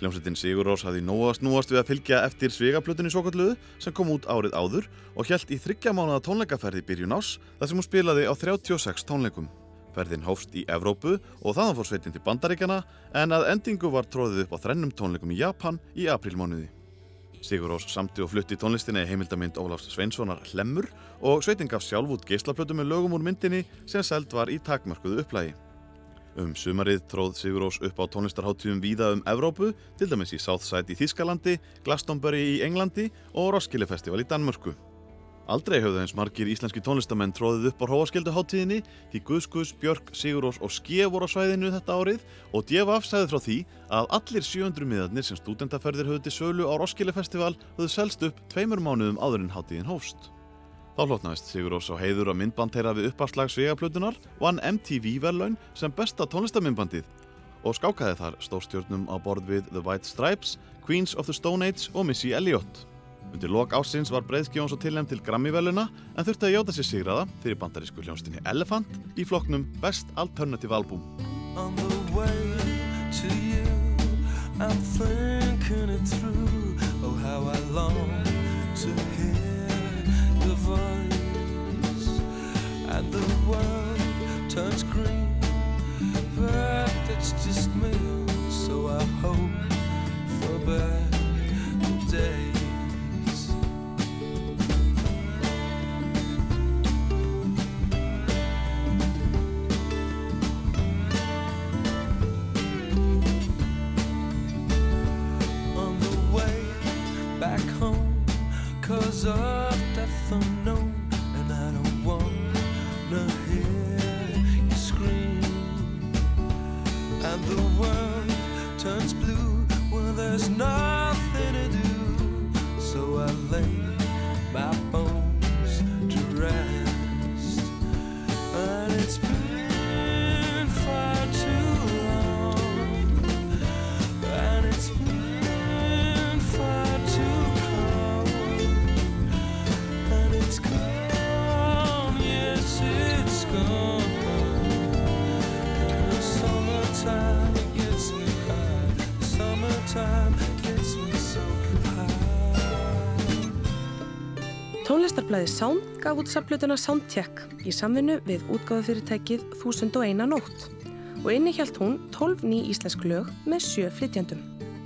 Hljómsveitin Sigurrós hafði nóga snúast við að fylgja eftir svigaplutinni svokalluðu sem kom út árið áður og hjælt í þryggja mánuða tónleikaferði byrjun ás þar sem hún spilaði á 36 tónleikum. Ferðin hófst í Evrópu og þaðan fór sveitin til Bandaríkjana en að endingu var tróðið upp á þrennum tónleikum í Japan í aprílmánuði. Sigurós samti og flutti tónlistinni heimildamind Ólafs Sveinssonar Hlemmur og sveitin gaf sjálf út geislaplötu með lögum úr myndinni sem seld var í takmörkuðu upplægi. Um sumarið tróð Sigurós upp á tónlistarháttíðum víða um Evrópu, til dæmis í Southside í Þískalandi, Glastonbury í Englandi og Roskilde Festival í Danmörku. Aldrei höfðu eins margir íslenski tónlistamenn tróðið upp á Hróaskilduháttíðinni því Guðskus, Björk, Sigurós og Ske voru á svæðinu þetta árið og DFF sagði frá því að allir 700 miðarnir sem stúdendaferðir höfðu til sölu á Roskilde Festival höfðu selst upp tveimur mánuðum áður en háttíðin hófst. Þá hlotnaðist Sigurós á heiður að myndband þeirra við uppafslag sveigaplutunar vann MTV verðlaun sem besta tónlistamindbandið og skákaði þar stórstjórnum á borð við The White Stripes, Queens of the Stone Age og Missy Elliott. Undir lok ásins var Breiðskjón svo tilnæmt til Grammy-veluna en þurfti að jóta sér sigraða fyrir bandarísku hljónstinni Elephant í flokknum Best Alternative Album. On the way to you, I'm of death unknown and I don't wanna hear you scream. And the world turns blue when there's nothing Tónlistarblæði Sound gaf út saflutuna Soundcheck í samvinnu við útgáðufyrirtækið 1001 nótt og innihjalt hún 12 ný íslensk lög með sjö flytjandum.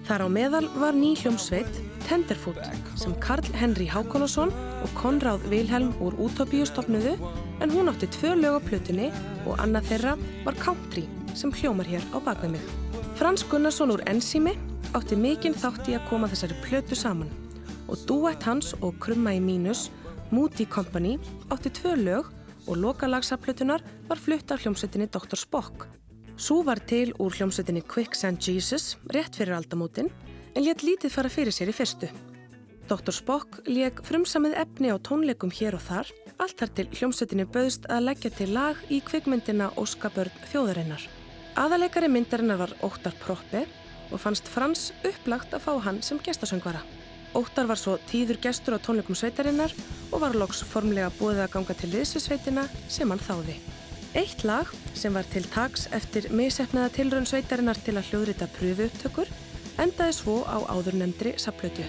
Þar á meðal var ný hljómsveit Tenderfoot sem Karl Henry Hákonusson og Konráð Vilhelm úr Utopíu stopnuðu en hún átti tvö lög á plötunni og annað þeirra var Country sem hljómar hér á bakvið mig. Frans Gunnarsson úr Enzími átti mikinn þátt í að koma þessari plötu saman og duett hans og krumma í mínus Moody Company átti tvö lög og lokalagsaplötunar var flutt af hljómsveitinni Dr. Spock. Sú var til úr hljómsveitinni Quicksand Jesus rétt fyrir aldamótin en létt lítið fara fyrir sér í fyrstu. Dr. Spock lék frumsamið efni á tónleikum hér og þar, allt þar til hljómsveitinni bauðst að leggja til lag í kvikmyndina Óskabörn þjóðarinnar. Aðaleikari myndarinnar var Óttar Proppe og fannst Frans upplagt að fá hann sem gestasöngvara. Óttar var svo tíður gestur á tónleikum sveitarinnar og var loks formlega búið að ganga til liðsveitina sem hann þáði. Eitt lag sem var til tags eftir misefnaða tilraun sveitarinnar til að hljóðrita pröfu upptökur endaði svo á áðurnemndri saplötu.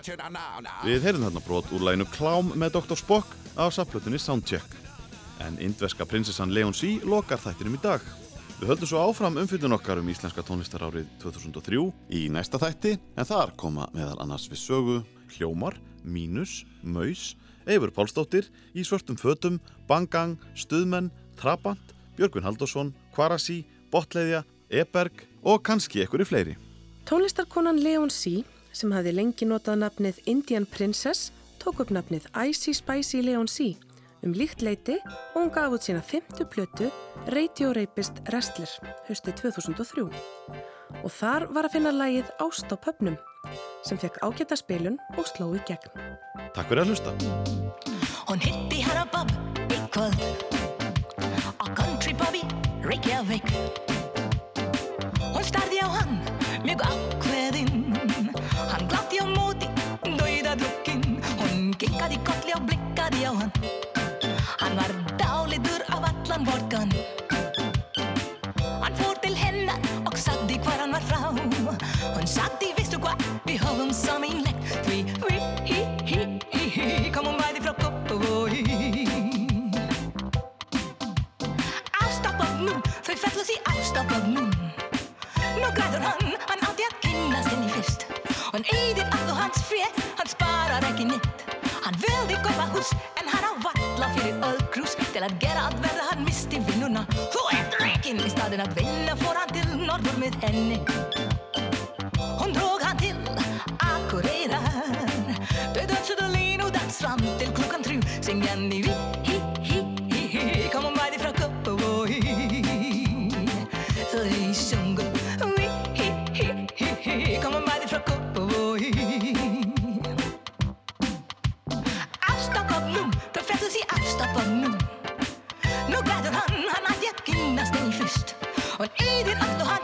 Við heyrðum þarna brot úr læginu Klám með Dr. Spock af saflutunni Soundcheck. En indveska prinsessan Leon C. lokar þættinum í dag. Við höldum svo áfram umfyllun okkar um íslenska tónlistarárið 2003 í næsta þætti en þar koma meðal annars við sögu Hljómar, Mínus, Maus, Eifur Pálsdóttir, Í svörtum fötum, Bangang, Stuðmenn, Trabant, Björgvin Haldursson, Kvarasi, Botleiðja, Eberg og kannski ekkur í fleiri. Tónlistarkonan Leon C. sem hafði lengi notað nafnið Indian Princess tók upp nafnið Icy Spicy Leon C. um líkt leiti og hún gaf út sína fymtu plötu Radio Rapist Wrestler hösti 2003 og þar var að finna lægið Ást á pöpnum sem fekk ágæta spilun og sló í gegn. Takk fyrir að hlusta. Hún hitti herra Bob kvöld á country pubi Reykjavík Hún starði á hann mjög ákveðinn Hún kinkaði kolli og blikkaði á hann. Hann var dálitur af allan vorkan Hann fór til hennar og sagði hvar hann var frá. Hún sagði, veistu hvað, við höfum saminlegt Því við, hí, hí, hí, hí, komum bæði frá Kópavogi. Ástapögnum, þau fellast í ástapögnum Nú græður hann, hann átti að kynnast henni fyrst. Hann eyðir allt og hans frétt, hann sparar ekki Hann vildi kaupa hús, en hann á valla fyrir öðkrús Til að gera allt verða hann misti vinnuna. Þú ert rekin í staðin að vinna fór hann til norður með henni. Hún dróg hann til Akureyrar. Þau dansuðu línu dans fram til klukkan þrjú. Syngjandi vi, fættust í ástapögnum Nú græður hann, hann ætti að kynnast henni fyrst Hann eyðir allt og hann